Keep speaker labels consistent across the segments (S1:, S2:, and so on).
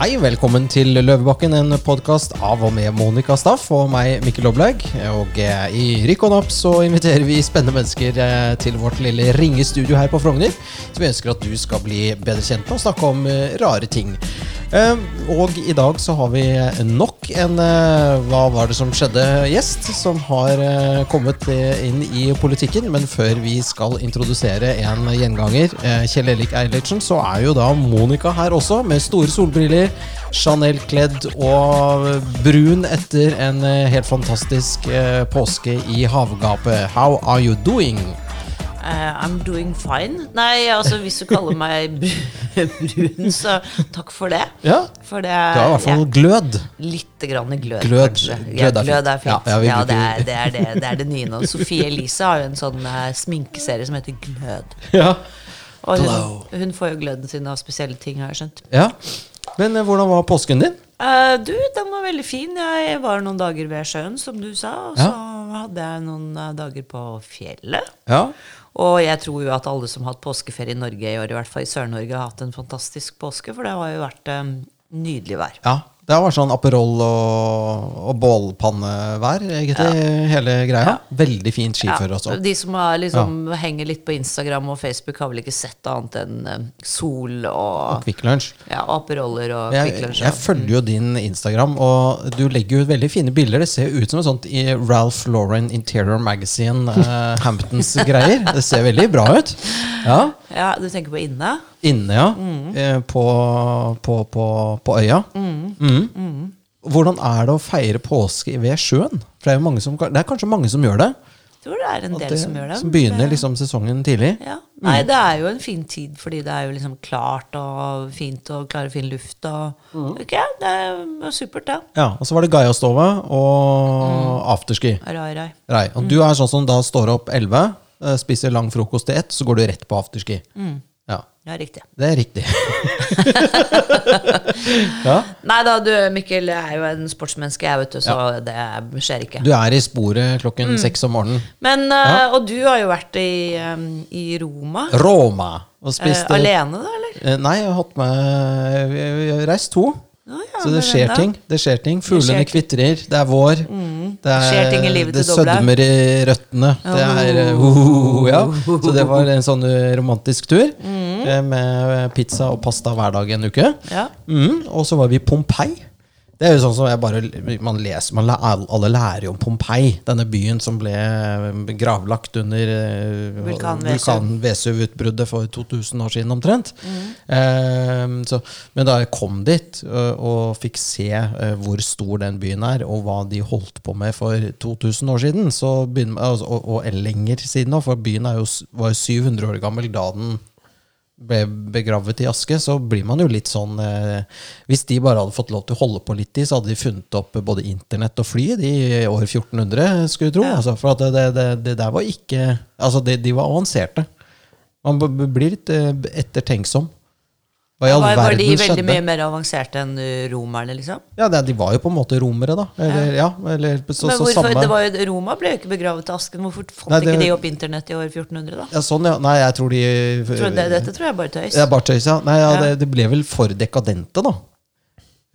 S1: Hei, velkommen til Løvebakken, en podkast av og med Monica Staff og meg, Mikkel Oblaug. Og eh, i Rykk og Napp så inviterer vi spennende mennesker eh, til vårt lille ringestudio her på Frogner. Så vi ønsker at du skal bli bedre kjent med og snakke om eh, rare ting. Eh, og i dag så har vi nok en eh, Hva var det som skjedde? Gjest som har eh, kommet inn i politikken. Men før vi skal introdusere en gjenganger, eh, Kjell Elik Eilertsen, så er jo da Monica her også, med store solbriller, Chanel-kledd og brun etter en helt fantastisk påske i havgapet. How are you doing?
S2: Eh, I'm doing fine. Nei, altså hvis du kaller meg brun, så takk for det.
S1: Ja,
S2: For det
S1: du har i hvert fall glød.
S2: Litt grann glød,
S1: Glød-
S2: kanskje.
S1: glød er
S2: glød er fint.
S1: Ja,
S2: Ja,
S1: ja,
S2: det, er, det, er det, det er det nye nå. Sofie Elise har jo en sånn uh, sminkeserie som heter Glød.
S1: Ja.
S2: Og hun, hun får jo gløden sin av spesielle ting, har jeg skjønt.
S1: ja. Men uh, hvordan var påsken din?
S2: Du, den var veldig fin. Jeg var noen dager ved sjøen, som du sa. Og så hadde jeg noen dager på fjellet.
S1: Ja.
S2: Og jeg tror jo at alle som har hatt påskeferie i Norge i år, i hvert fall i Sør-Norge, har hatt en fantastisk påske, for det har jo vært um, nydelig vær.
S1: ja. Det har vært sånn Aperol og, og bålpannevær, egentlig, hele greia. Veldig fint skiføre også.
S2: De som liksom henger litt på Instagram og Facebook, har vel ikke sett annet enn eh, sol og,
S1: Kvikk Lunsj.
S2: ja, aperoller og
S1: Jeg,
S2: Kvikk Lunsj.
S1: jeg følger jo din Instagram, og du legger ut veldig fine bilder. Det ser ut som et sånt i Ralph Lauren Interior Magazine, eh, Hamptons greier. Det ser veldig bra ut. Ja.
S2: Ja, du tenker på inne?
S1: Inne, ja.
S2: Mm.
S1: Eh, på, på, på, på øya. Mm. Hvordan er det å feire påske ved sjøen? For det er, jo mange som, det er kanskje mange som gjør det.
S2: Jeg tror det er en del
S1: det
S2: som gjør det.
S1: som begynner liksom sesongen tidlig.
S2: ja. Nei, det er jo en fin tid, fordi det er jo liksom klart og fint og klar og fin luft. Og, Ok, det er supert, det.
S1: Ja, Og så var det Gaiastova og afterski.
S2: Rai, rai.
S1: Rei. Og du er sånn som da står opp 11, eh, spiser lang frokost til ett, så går du rett på afterski. Ja,
S2: Ja, riktig.
S1: det er riktig. ja.
S2: Nei da, du Mikkel, jeg er jo en sportsmenneske, jeg, vet du, så det skjer ikke.
S1: Du er i sporet klokken seks om morgenen.
S2: Men, eh, Og du har jo vært i, um, i Roma.
S1: Roma. Og
S2: Eh,
S1: uh,
S2: alene, da, eller?
S1: Uh, Nei, jeg har hatt med Vi har reist to.
S2: Ah, ja,
S1: Så det skjer
S2: ennå.
S1: ting. Det skjer ting. Fuglene kvitrer. Det er vår. Det, er,
S2: Skjer ting i livet
S1: det
S2: Doblaug.
S1: sødmer i røttene. Det er uh, uh, ja. Så det var en sånn eh, romantisk tur eh, med pizza og pasta hver dag en uke.
S2: Ja.
S1: Mm, og så var vi i Pompeii. Det er jo sånn som jeg bare, man leser, man, Alle lærer jo om Pompeii, denne byen som ble gravlagt under eh,
S2: Vulkan Vesuv.
S1: Vesuv-utbruddet for 2000 år siden omtrent. Eh, så, men da jeg kom dit og, fikk se eh, hvor stor den byen er, og hva de holdt på med for 2000 år siden, så begynner, og, og, og lenger siden nå, for byen jo, var jo 700 år gammel da den ble begravet i aske, så blir man jo litt sånn eh, Hvis de bare hadde fått lov til å holde på litt i, så hadde de funnet opp både internett og fly de i år 1400, skulle du tro.
S2: Ja.
S1: Altså, for at det, det, det, det der var ikke Altså, de, de var avanserte. Man blir litt eh, ettertenksom. Hva
S2: Var, var de veldig
S1: skjedde?
S2: mye mer avanserte enn uh, romerne, liksom?
S1: Ja, det, De var jo på en måte romere, da. Eller, ja. eller så,
S2: Men
S1: så
S2: hvorfor,
S1: samme
S2: det var jo, Roma ble jo ikke begravet i asken. Hvorfor fant
S1: Nei, det-
S2: ikke de opp internett i år 1400, da?
S1: ja, Sånn, ja. Nei, jeg tror de
S2: Tror det, dette tror jeg bare tøys.
S1: Er bare tøys, ja. Nei, ja,
S2: Ja.
S1: Det, det ble vel for dekadente, da.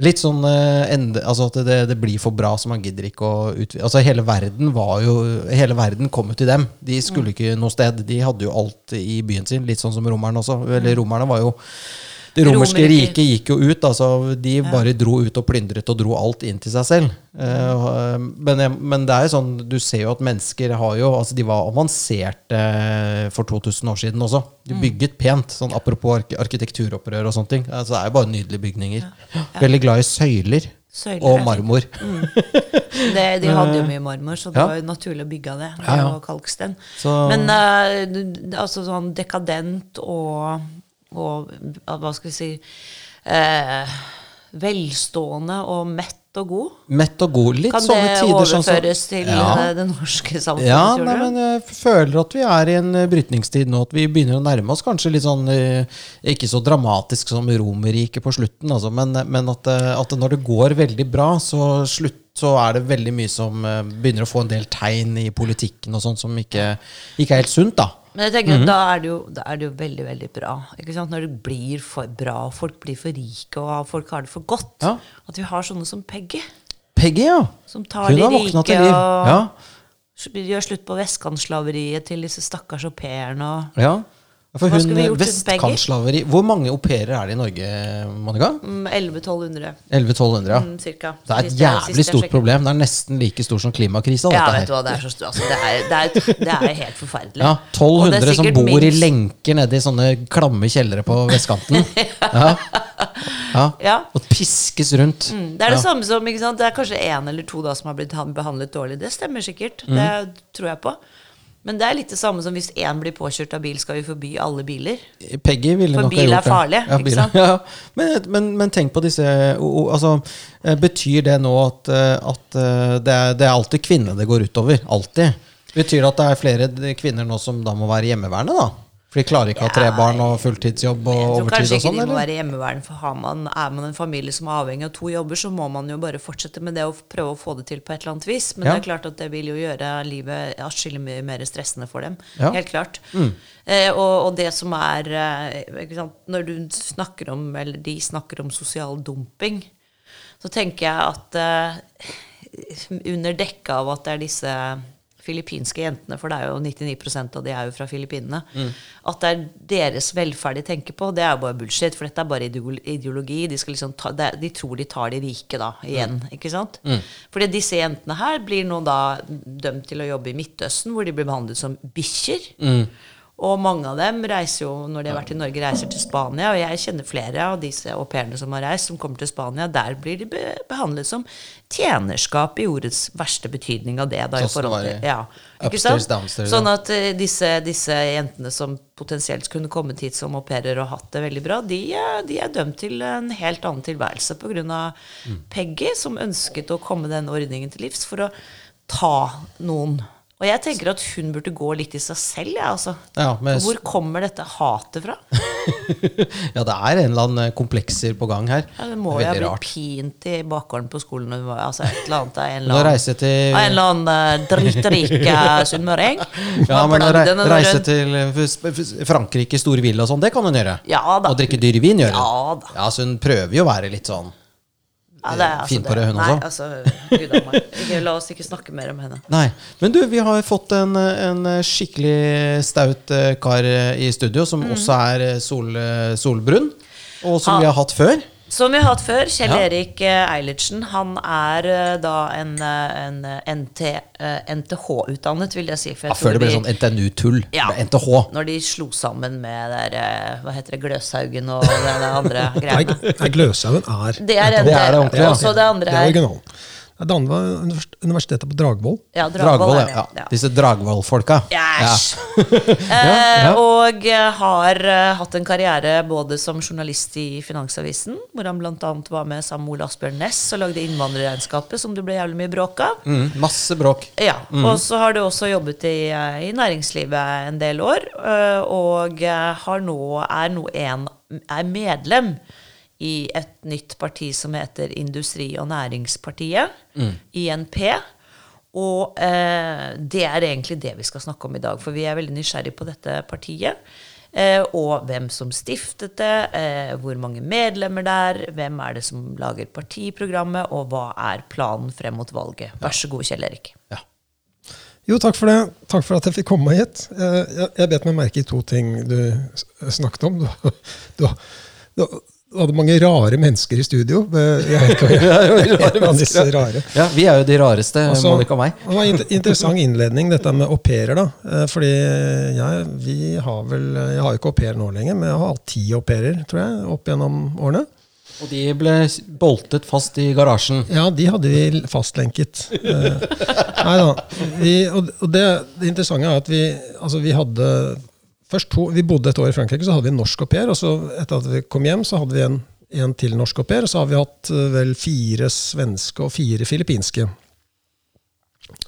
S1: Litt sånn uh, ende, altså at det, det blir for bra, så man gidder ikke å utvide Altså Hele verden var jo Hele verden kom jo til dem. De skulle ikke noe sted. De hadde jo alt i byen sin, litt sånn som romerne også. Eller romerne var jo Det romerske riket gikk jo ut. altså De bare dro ut og plyndret og dro alt inn til seg selv. Eh, men, men det er jo sånn, du ser jo at mennesker har jo altså De var avanserte eh, for 2000 år siden også. De bygget pent. sånn Apropos ark arkitekturopprør og sånne ting. Altså, det er jo bare nydelige bygninger. Veldig glad i søyler.
S2: Søyler
S1: og marmor. Mm.
S2: Det, de hadde jo mye marmor, så det
S1: Ja.
S2: var jo naturlig å bygge av det.
S1: Ja, ja.
S2: Og kalksten.
S1: Så-
S2: Men uh, altså sånn dekadent og, og uh, hva skal vi si eh, Velstående og mett og god.
S1: Mett og god. Litt
S2: Kan
S1: sånne tider Kan det
S2: overføres til
S1: Ja.
S2: eh, det norske samfunnet?
S1: Ja, nei, men jeg føler at vi er i en eh, brytningstid nå. At vi begynner å nærme oss kanskje litt sånn eh, Ikke så dramatisk som Romerriket på slutten, altså, men, men at, eh, at når det går veldig bra, så, slutt, så er det veldig mye som eh, begynner å få en del tegn i politikken og sånn som ikke, ikke er helt sunt, da.
S2: Men jeg tenker at da, er det jo, da er det jo veldig veldig bra. Ikke sant? Når det blir for bra, og folk blir for rike, og folk har det for godt.
S1: Ja.
S2: At vi har sånne som Peggy,
S1: Peggy, ja.
S2: som tar
S1: Hun
S2: de rike og
S1: Ja.
S2: gjør slutt på vestkantslaveriet til disse stakkars au pairene. og-
S1: ja. For
S2: Hva
S1: hun? Vestkantslaveri Hvor mange au pairer er det i Norge, Monica?
S2: Mm, 1100-1200,
S1: 1100-1200, ja.
S2: mm, cirka.
S1: Det er et jævlig stort problem. Det er nesten like stort som klimakrisa.
S2: Ja, vet du hva, det er så stort. Altså, det, er, det, er, det er helt forferdelig.
S1: Ja,
S2: Og det er
S1: 1200 som
S2: bor
S1: bor i lenker nede i sånne klamme kjellere på vestkanten. ja. Ja.
S2: Ja.
S1: Og piskes rundt.
S2: Mm, Det er det samme som? Det er kanskje én eller to da som har blitt behandlet dårlig. Det stemmer sikkert.
S1: Mm.
S2: Det tror jeg på. Men det er litt det samme som hvis én blir påkjørt av bil, skal vi forby alle biler.
S1: Peggy ville
S2: For
S1: nok ha
S2: bil er
S1: gjort det.
S2: farlig,
S1: ja,
S2: ikke
S1: bil-
S2: sant?
S1: Ja. Men, men, men tenk på disse altså, eh, Betyr det nå at, eh, at eh, det, er, det er alltid kvinnene det går utover? Alltid? Betyr det at det er flere kvinner nå som da må være hjemmeværende, da? For de klarer ikke å ha tre barn og fulltidsjobb og
S2: Jeg tror
S1: sånn?
S2: kanskje ikke de må være hjemmeværende, for har man, er man en familie som er avhengig av to jobber, så må man jo bare fortsette med det og prøve å få det til på et eller annet vis. Men
S1: Ja.
S2: det er klart at det vil jo gjøre livet atskillig mye mer stressende for dem.
S1: Ja. Mm.
S2: Helt klart. Eh, og, og det som er eh, sant? Når du snakker om, eller de snakker om sosial dumping, så tenker jeg at eh, under dekke av at det er disse filippinske jentene, for det er jo 99 av de er jo fra Filippinene, at det er deres velferd de tenker på, det er jo bare bullshit, for dette er bare ideologi. De, liksom ta, de tror de tar de rike da, igjen, ikke sant? Fordi disse jentene her blir nå da dømt til å jobbe i Midtøsten, hvor de blir behandlet som bikkjer. Og mange av dem reiser jo, når de har vært i Norge, reiser til Spania. Og jeg kjenner flere av disse au pairene som har reist, som kommer til Spania. Der blir de behandlet som tjenerskap i ordets verste betydning av det. Da,
S1: Sånn som det
S2: forhold
S1: var i
S2: ja,
S1: upstairs, downstairs,
S2: Sånn at uh, disse, disse jentene som potensielt kunne kommet hit som au pairer og hatt det veldig bra, de, er- de er dømt til en helt annen tilværelse pga.
S1: Mm.
S2: Peggy, som ønsket å komme den ordningen til livs for å ta noen. Og jeg tenker at hun burde gå litt i seg selv, Ja, altså.
S1: Ja, men...
S2: Hvor kommer dette hatet fra?
S1: Ja, det er en eller annen komplekser på gang her.
S2: Ja, det må jo ha blitt pint i bakgården på skolen. Altså et eller annet en eller annen,
S1: til
S2: en eller annen drittrik eh, sunnmøring.
S1: Ja, men å rei- reise til eh, Frankrike, store villa og sånn, det kan hun gjøre.
S2: Ja da.
S1: Og drikke dyr vin gjør hun.
S2: Ja da.
S1: Ja, så hun prøver jo å være litt sånn
S2: Ja, det er,
S1: fin på det, hun
S2: nei,
S1: også.
S2: Altså, Gud a meg. Ikke, la oss ikke snakke mer om henne.
S1: Nei. Men du, vi har fått en, en skikkelig staut eh, kar eh, i studio, som også er eh, sol, eh, solbrun. Og som
S2: Ha.
S1: vi har hatt før.
S2: Som vi har hatt før, Kjell
S1: Ja.
S2: Erik eh, Eilertsen. Han er eh, da en, eh, en NT, NTH-utdannet, vil jeg si. For
S1: Ja,
S2: jeg
S1: før det ble sånn NTNU-tull.
S2: Ja.
S1: NTH.
S2: Når de slo sammen med der, hva heter det, Gløshaugen og det, det andre greiene.
S3: nei, Gløshaugen er
S2: Det er,
S1: Det er det ordentlig, ja.
S2: Det andre
S3: Det er
S2: er
S3: originalen. Det andre var universitetet på Dragvoll.
S2: ja,
S1: Dragvoll,
S2: Dragvoll.
S1: ja. ja. Disse Dragvoll-folka.
S2: Æsj!
S1: Ja,
S2: Eh, og eh, har eh, hatt en karriere både som journalist i Finansavisen, hvor han bl.a. var med sammen med Ole Asbjørn Næss og lagde Innvandrerregnskapet, som det ble jævlig mye bråk av.
S1: Mm, masse bråk.
S2: Ja, Og så har du også jobbet i, eh, i næringslivet en del år, og har nå, er nå en, er medlem i et nytt parti som heter Industri- og Næringspartiet, INP. Og eh, det er egentlig det vi skal snakke om i dag, for vi er veldig nysgjerrig på dette partiet. Eh, og hvem som stiftet det, eh, hvor mange medlemmer det er, hvem er det som lager partiprogrammet, og hva er planen frem mot valget. Vær så god, Kjell Erik.
S1: Ja.
S3: Jo, takk for det. Takk for at jeg fikk komme hit. Eh, Jeg, bet meg merke i to ting du snakket om. Du, du, du hadde mange rare mennesker i studio. Jeg vet ikke hva jeg rare rare.
S1: ja, vi er jo de rareste,
S3: Altså,
S1: Monica og meg.
S3: Det var en interessant innledning, dette med au pairer. Eh, Fordi jeg, vi har vel, jeg har jo ikke au pair nå lenger, men jeg har hatt ti au pairer tror jeg, opp gjennom årene.
S1: Og de ble boltet fast i garasjen.
S3: Ja, de hadde vi fastlenket. Eh, nei da. Og det, det interessante er at vi, altså vi hadde først to, Vi bodde et år i Frankrike, så hadde vi en norsk au pair. Og så etter at vi kom hjem, så hadde vi en, en til norsk au pair. Og så har vi hatt eh, vel fire svenske og fire filippinske.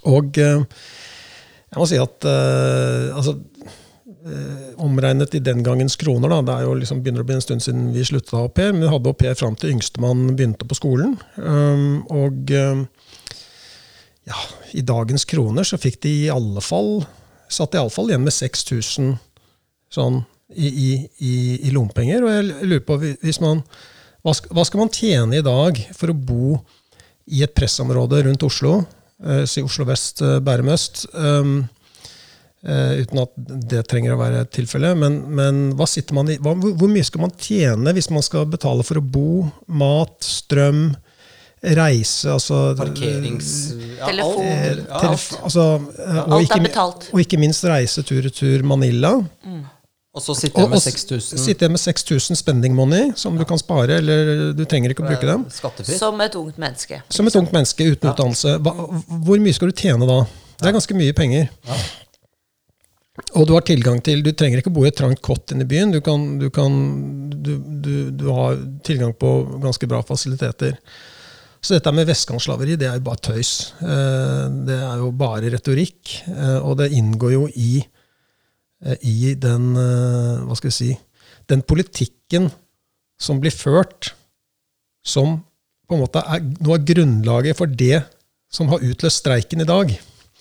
S3: Og eh, jeg må si at eh, altså, omregnet i den gangens kroner, da, det er jo liksom, begynner å bli en stund siden vi slutta au pair, men vi hadde au pair fram til yngstemann begynte på skolen. Um, og ja, i dagens kroner så fikk de i alle fall satt iallfall igjen med 6000 sånn i, i, i, i lompenger. Og jeg lurer på hvis man, hva skal, hva skal man tjene i dag for å bo i et pressområde rundt Oslo? Eh, si Oslo vest, eh, Bærum øst. Um, Uh, uten at det trenger å være tilfellet. Men, men hva man i, hva, hvor mye skal man tjene hvis man skal betale for å bo, mat, strøm, reise altså,
S1: Parkerings...
S2: Ja, Telefon.
S3: Eh, telef altså, uh, og,
S2: alt
S3: ikke,
S2: er betalt.
S3: og ikke minst reise tur-retur Manila.
S2: Mm.
S1: Og så sitter jeg med 6000
S3: Sitter jeg med 6000 spending money som ja. du kan spare, eller du trenger ikke å bruke dem.
S1: Skattefritt.
S2: Som et ungt menneske.
S3: Som et ungt menneske uten ja. utdannelse. Hva, hvor mye skal du tjene da? Det er ganske mye penger. Ja. Og du har tilgang til Du trenger ikke bo i et trangt kott inne i byen. Du, kan, du, kan, du, du, har tilgang på ganske bra fasiliteter. Så dette med vestkantslaveri det er jo bare tøys. Eh, det er jo bare retorikk. Eh, og det inngår jo i, i den Hva skal jeg si Den politikken som blir ført, som på en måte er noe av grunnlaget for det som har utløst streiken i dag.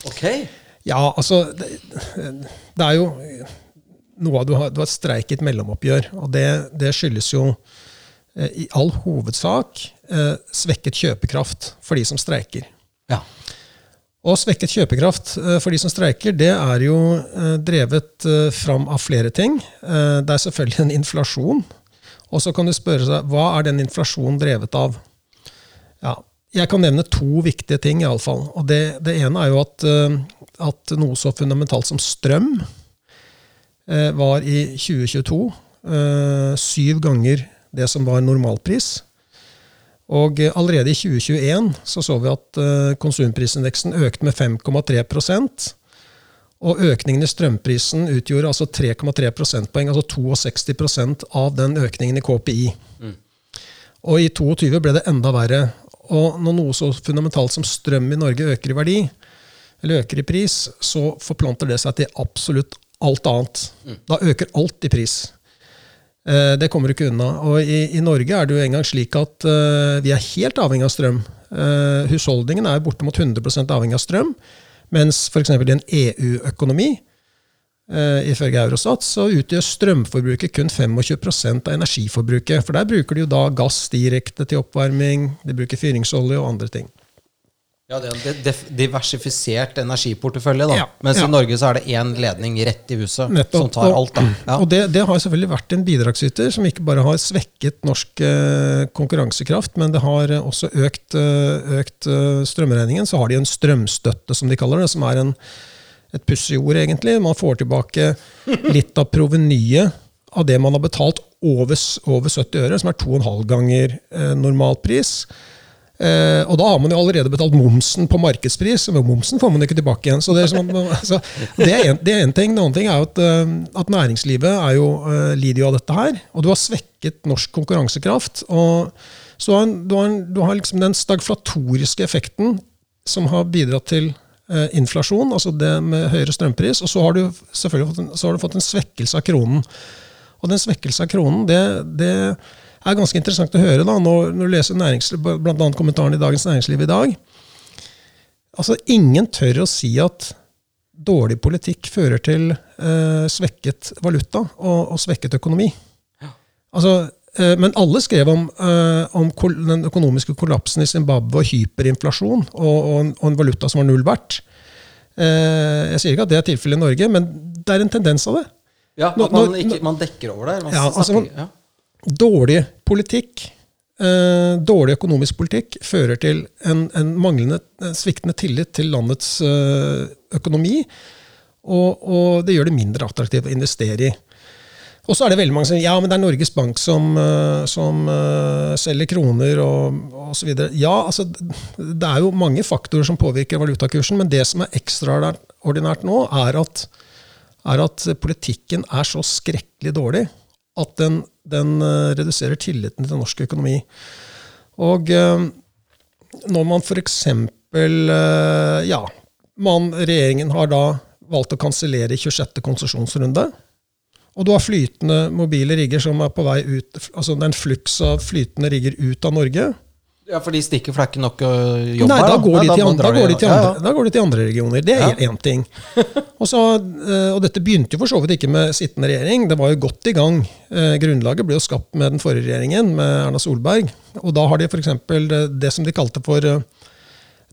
S1: Okay.
S3: Ja, altså det, det, er jo noe av Du har, du har streik i et mellomoppgjør, og det, det skyldes jo eh, i all hovedsak eh, svekket kjøpekraft for de som streiker.
S1: Ja.
S3: Og svekket kjøpekraft eh, for de som streiker, det er jo eh, drevet eh, fram av flere ting. Det er selvfølgelig en inflasjon. Og så kan du spørre seg hva er den inflasjonen drevet av? Ja, jeg kan nevne to viktige ting, iallfall. Og det, det ene er jo at at noe så fundamentalt som strøm var i 2022 eh, syv ganger det som var normalpris. Og allerede i 2021 så, så vi at eh, konsumprisindeksen økte med 5,3% og økningen i strømprisen utgjorde altså 3,3 prosentpoeng, altså 62% av den økningen i KPI. Mm. Og i 2022 ble det enda verre. Og når noe så fundamentalt som strøm i Norge øker i verdi, eller øker i pris, så forplanter det seg til absolutt alt annet. Mm. Da øker alt i pris. Eh, det kommer du ikke unna. Og i, i, Norge er det jo engang slik at uh, vi er helt avhengig av strøm. Uh, husholdningen er bortimot 100 avhengig av strøm. Mens f.eks. i en EU-økonomi, uh, ifølge Eurostat, så utgjør strømforbruket kun 25% av energiforbruket. For der bruker de jo da gass direkte til oppvarming, de bruker fyringsolje og andre ting.
S1: Ja, det er en diversifisert energiportefølje. da. Ja, Mens
S3: ja.
S1: i Norge så er det én ledning rett i huset
S3: Nettopp.
S1: som tar alt. da.
S3: Ja. Og det, det, har selvfølgelig vært en bidragsyter som ikke bare har svekket norsk eh, konkurransekraft, men det har også økt, eh, økt eh, strømregningen. Så har de en strømstøtte, som de kaller det, som er en, et pussig ord, egentlig. Man får tilbake litt av provenyet av det man har betalt over, over 70 øre, som er 2,5 ganger eh, normalpris. Eh, og da har man jo allerede betalt momsen på markedspris, men momsen får man ikke tilbake igjen. Så Det er, som, det er, en, er ting. Ting er at, uh, at næringslivet jo, uh, lider jo av dette her. Og du har svekket norsk konkurransekraft. og så har, du har, du har liksom den stagflatoriske effekten som har bidratt til uh, inflasjon, altså det med høyere strømpris. Og så har du selvfølgelig fått en, fått en svekkelse av kronen. Og den svekkelse av kronen, det, det er ganske interessant å høre da, når, når du leser bl.a. kommentaren i Dagens Næringsliv i dag. Altså, Ingen tør å si at dårlig politikk fører til eh, svekket valuta og, og svekket økonomi. Ja. Altså, eh, men alle skrev om, eh, om den økonomiske kollapsen i Zimbabwe og hyperinflasjon og, og, en, valuta som var null verdt. Eh, jeg sier ikke at det er tilfellet i Norge, men det er en tendens av det.
S1: Ja, at man, ikke, man dekker over det.
S3: Ja, altså, ja dårlig politikk, eh, dårlig økonomisk politikk, fører til en, en manglende, en sviktende tillit til landets eh, økonomi. Og, og, det gjør det mindre attraktivt å investere i. Og så er det veldig mange som sier ja, men det er Norges Bank som, uh, som uh, selger kroner og osv. Ja, altså, det er jo mange faktorer som påvirker valutakursen, men det som er ekstraordinært nå, er at, er at politikken er så skrekkelig dårlig at den, den uh, reduserer tilliten til norsk økonomi. Og uh, når man f.eks. Eh, ja, man, regjeringen har da valgt å kansellere 26. konsesjonsrunde. Og du har flytende mobile rigger som er på vei ut altså Det er en fluks av flytende rigger ut av Norge.
S1: Ja, for de stikker er ikke nok å jobbe
S3: Nei, da går, de
S1: Nei,
S3: til andre, da, går de til
S1: ja,
S3: andre,
S1: ja.
S3: da går de til andre regioner. Det er
S1: Ja.
S3: ting. Og, så, eh, og dette begynte jo for så vidt ikke med sittende regjering. Det var jo godt i gang. Eh, Grunnlaget ble jo skapt med den forrige regjeringen, med Erna Solberg. Og da har de f.eks. Det, det som de kalte for eh,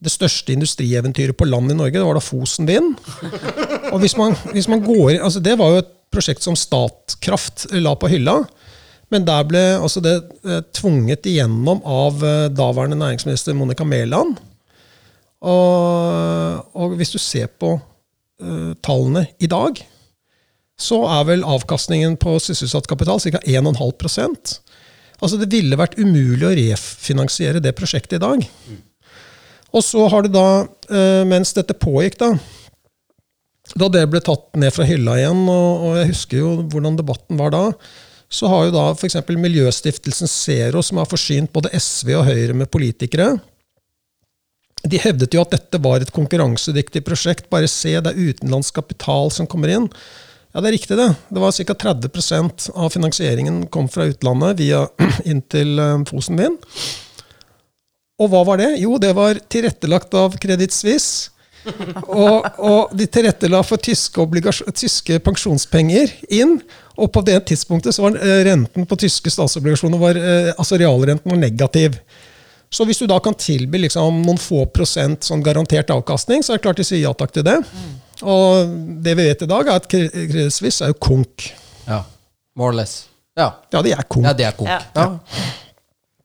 S3: det største industrieventyret på land i Norge. Det var da Fosen Vind. Og hvis man, hvis man går altså Det var jo et prosjekt som Statkraft la på hylla. Men der ble altså det eh, tvunget igjennom av eh, daværende næringsminister Monica Mæland. Og, og hvis du ser på uh, tallene i dag, så er vel avkastningen på sysselsatt kapital ca. 1,5% Altså Det ville vært umulig å refinansiere det prosjektet i dag. Og så har det da, uh, mens dette pågikk, da Da det ble tatt ned fra hylla igjen, og, og jeg husker jo hvordan debatten var da, så har jo da f.eks. Miljøstiftelsen Zero, som har forsynt både SV og Høyre med politikere, de hevdet jo at dette var et konkurransedyktig prosjekt. Bare se, det er utenlandsk kapital som kommer inn. Ja, det er riktig, det. Det var ca. 30% av finansieringen kom fra utlandet via inn til eh, Fosen Vind. Og hva var det? Jo, det var tilrettelagt av Credit Suisse. Og, og de tilrettela for tyske, tyske pensjonspenger inn. Og på det tidspunktet så var eh, renten på tyske statsobligasjoner var, eh, altså realrenten var negativ. Så hvis du da kan tilby liksom noen få prosent sånn garantert avkastning, så er det klart de sier ja takk til det. Og det vi vet i dag, er at Cre- Credit Suisse er jo konk.
S1: Ja. More or less. Ja.
S3: Ja, de er konk.
S1: ja, det er konk.
S2: Ja.
S1: Ja.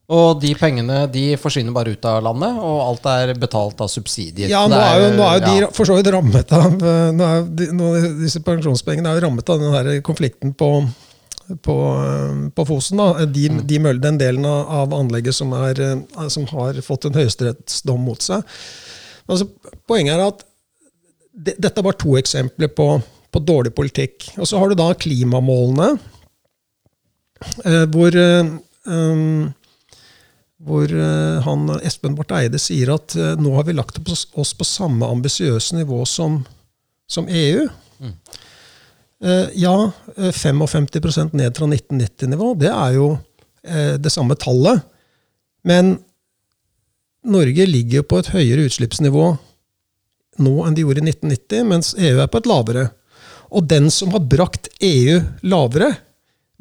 S1: Og de pengene de forsvinner bare ut av landet, og alt er betalt av subsidier.
S3: Ja, nå er jo, nå er jo de
S1: ja.
S3: for så vidt rammet av eh, nå er de, nå, Disse pensjonspengene er jo rammet av den her konflikten på, på, eh, på Fosen. Da. De,
S1: Mm.
S3: de møller den delen av, anlegget som, er, eh, som har fått en høyesterettsdom mot seg. Altså, poenget er at de, dette er bare to eksempler på, på dårlig politikk. Og så har du da klimamålene, eh, hvor eh, um, hvor eh, han, Espen Barth Eide sier at eh, nå har vi lagt oss, på samme ambisiøse nivå som, som EU. Mm. ja, eh, 55% ned fra 1990-nivå, det er jo det samme tallet. Men Norge ligger jo på et høyere utslippsnivå nå enn de gjorde i 1990, mens EU er på et lavere. Og den som har brakt EU lavere,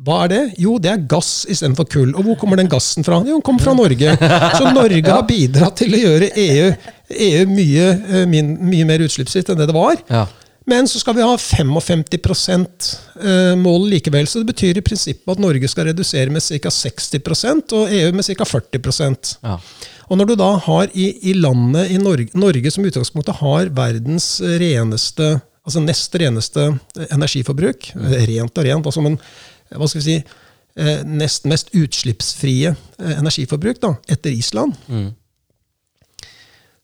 S3: hva er det? Jo, det er gass istedenfor kull. Og hvor kommer den gassen fra? Jo, den kommer fra Norge. Så Norge har bidratt til å gjøre EU, EU mye, eh, mye mer utslippsfritt enn det det var.
S1: Ja.
S3: Men så skal vi ha 55 %-mål likevel. Så det betyr i prinsippet at Norge skal redusere med ca. 60% og EU med ca. 40
S1: Ja.
S3: og når du da har i, i landet i Norge, Norge som utgangspunktet har verdens reneste, altså nest reneste energiforbruk, rent og rent, altså, men hva skal vi si, eh, nest mest utslippsfrie eh, energiforbruk da, etter Island,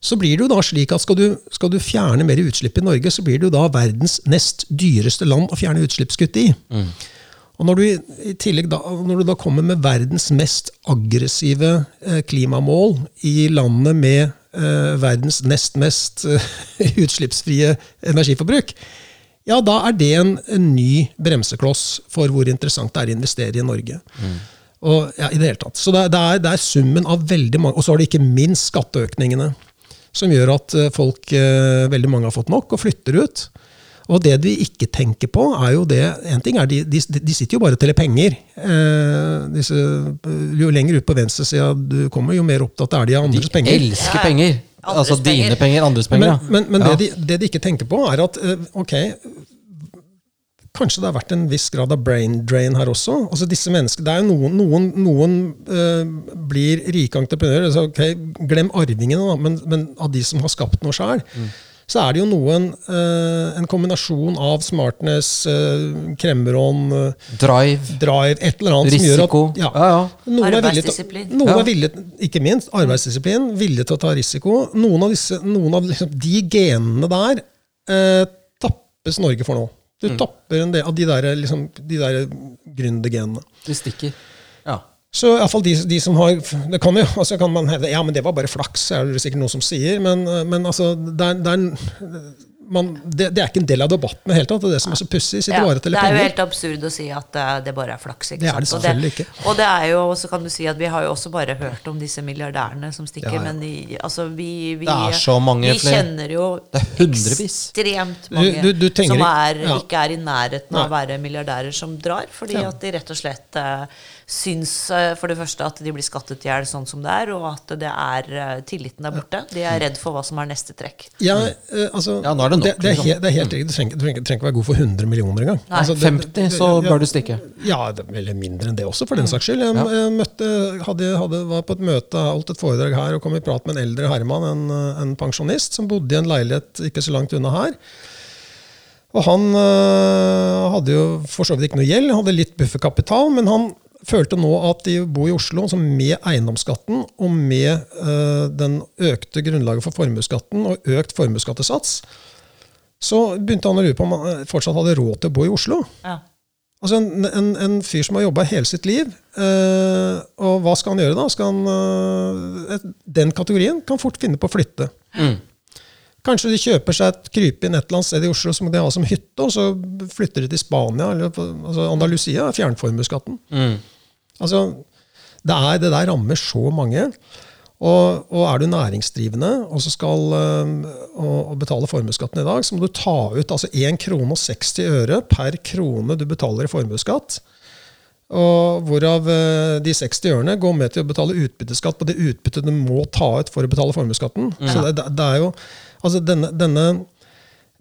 S3: så blir det jo da slik at skal du, skal du fjerne mer utslipp i Norge, så blir det jo da verdens nest dyreste land å fjerne utslippskutt i. Og når du, i tillegg da, når du da kommer med verdens mest aggressive eh, klimamål i landet med eh, verdens nest mest eh, utslippsfrie energiforbruk, ja, da er det en, en ny bremsekloss for hvor interessant det er å investere i Norge. Og, ja, i det hele tatt. Så det, er- det, er, det er summen av veldig mange Og så har det ikke minst skatteøkningene, som gjør at eh, folk, eh, veldig mange har fått nok og flytter ut. Og det de ikke tenker på, er jo det En ting er de, de, de sitter jo bare og teller penger. Eh, disse, jo lenger ut på venstresida du kommer, jo mer opptatt er de av
S1: De
S3: andres penger.
S1: elsker penger.
S2: Andres
S1: altså dine
S2: penger.
S1: penger, andres penger.
S3: Men,
S1: ja.
S3: men, men
S1: Ja.
S3: det, de, det de ikke tenker på, er at eh, ok, kanskje det har vært en viss grad av brain drain her også. Altså disse menneskene, det er jo Noen, noen, noen uh, blir rike entreprenører. Altså, okay, Glem arvingene, da, men, men av de som har skapt noe sjøl. Så er det jo noen eh, en kombinasjon av smartness, uh, kremmerånd, eh,
S1: Drive,
S3: drive, et eller annet som gjør
S1: risiko.
S3: at ja,
S1: Ja, ja.
S3: er
S2: Arbeidsdisiplin.
S3: noen er villige, ikke minst arbeidsdisiplin, villige til å ta risiko. Noen av, disse, noen av liksom, de genene der eh, tappes Norge for nå. Du
S1: Mm.
S3: tapper en del av de der, liksom, de der gründergenene.
S1: De stikker. Ja.
S3: Så i alle fall de, de som har Det kan jo, altså kan man hevde ja, men det var bare flaks, er det sikkert noen som sier. Men, men altså, det er, det er, man, det, det er ikke en del av debatten i det hele tatt. Det er det som er så pussig. Sitter
S2: Ja, det er jo helt absurd å si at eh, det bare er flaks. Ikke
S3: Det er det
S2: sant?
S3: selvfølgelig
S2: og
S3: ikke.
S2: Og det er jo, så kan du si at vi har jo også bare hørt om disse milliardærene som stikker,
S3: Ja, ja.
S2: men de, altså vi, vi,
S1: Det er så mange
S2: vi kjenner jo
S1: Det er
S2: ekstremt mange
S3: du- du tenker
S2: som er,
S3: ja.
S2: ikke er i nærheten av å være milliardærer, som drar, fordi
S3: Ja.
S2: at de rett og slett eh, syns eh, for det første at de blir skattet i hjel sånn som det er, og at det er eh, tilliten der borte. De er redd for hva som er neste trekk.
S3: Ja, eh, altså,
S1: Ja, nå er det nok,
S3: det, er,
S1: liksom.
S3: he, det er helt riktig. Du trenger, du, trenger, ikke være god for 100 millioner engang. Altså,
S1: 50, så bør du stikke.
S3: Ja, det- eller mindre enn det også, for den saks skyld. Jeg,
S1: Ja.
S3: jeg møtte, hadde, hadde, var på et møte, holdt et foredrag her og kom i prat med en eldre herremann, en, en pensjonist, som bodde i en leilighet ikke så langt unna her. Og han øh, hadde jo for så vidt ikke noe gjeld, hadde litt bufferkapital, men han følte nå at de bor i Oslo, så med eiendomsskatten og med uh, den økte grunnlaget for formuesskatten og økt formuesskattesats, så begynte han å lure på om han fortsatt hadde råd til å bo i Oslo.
S2: Ja.
S3: Altså en, en, en fyr som har jobba hele sitt liv, uh, og hva skal han gjøre da? Skal han, uh, et- den kategorien kan fort finne på å flytte.
S1: Mm.
S3: Kanskje de kjøper seg et krypinn et eller annet sted i Oslo som de har som hytte, og så flytter de til Spania eller altså Andalusia. Fjernformuesskatten.
S1: Mm.
S3: Altså, det, er, det der rammer så mange. Og, og er du næringsdrivende og så skal øh, og, og betale formuesskatten i dag, så må du ta ut altså 1 krone og 60 øre per krone du betaler i formuesskatt. Og hvorav øh, de 60 ørene går med til å betale utbytteskatt på det utbyttet du må ta ut for å betale formuesskatten. Så det, det er jo altså denne, denne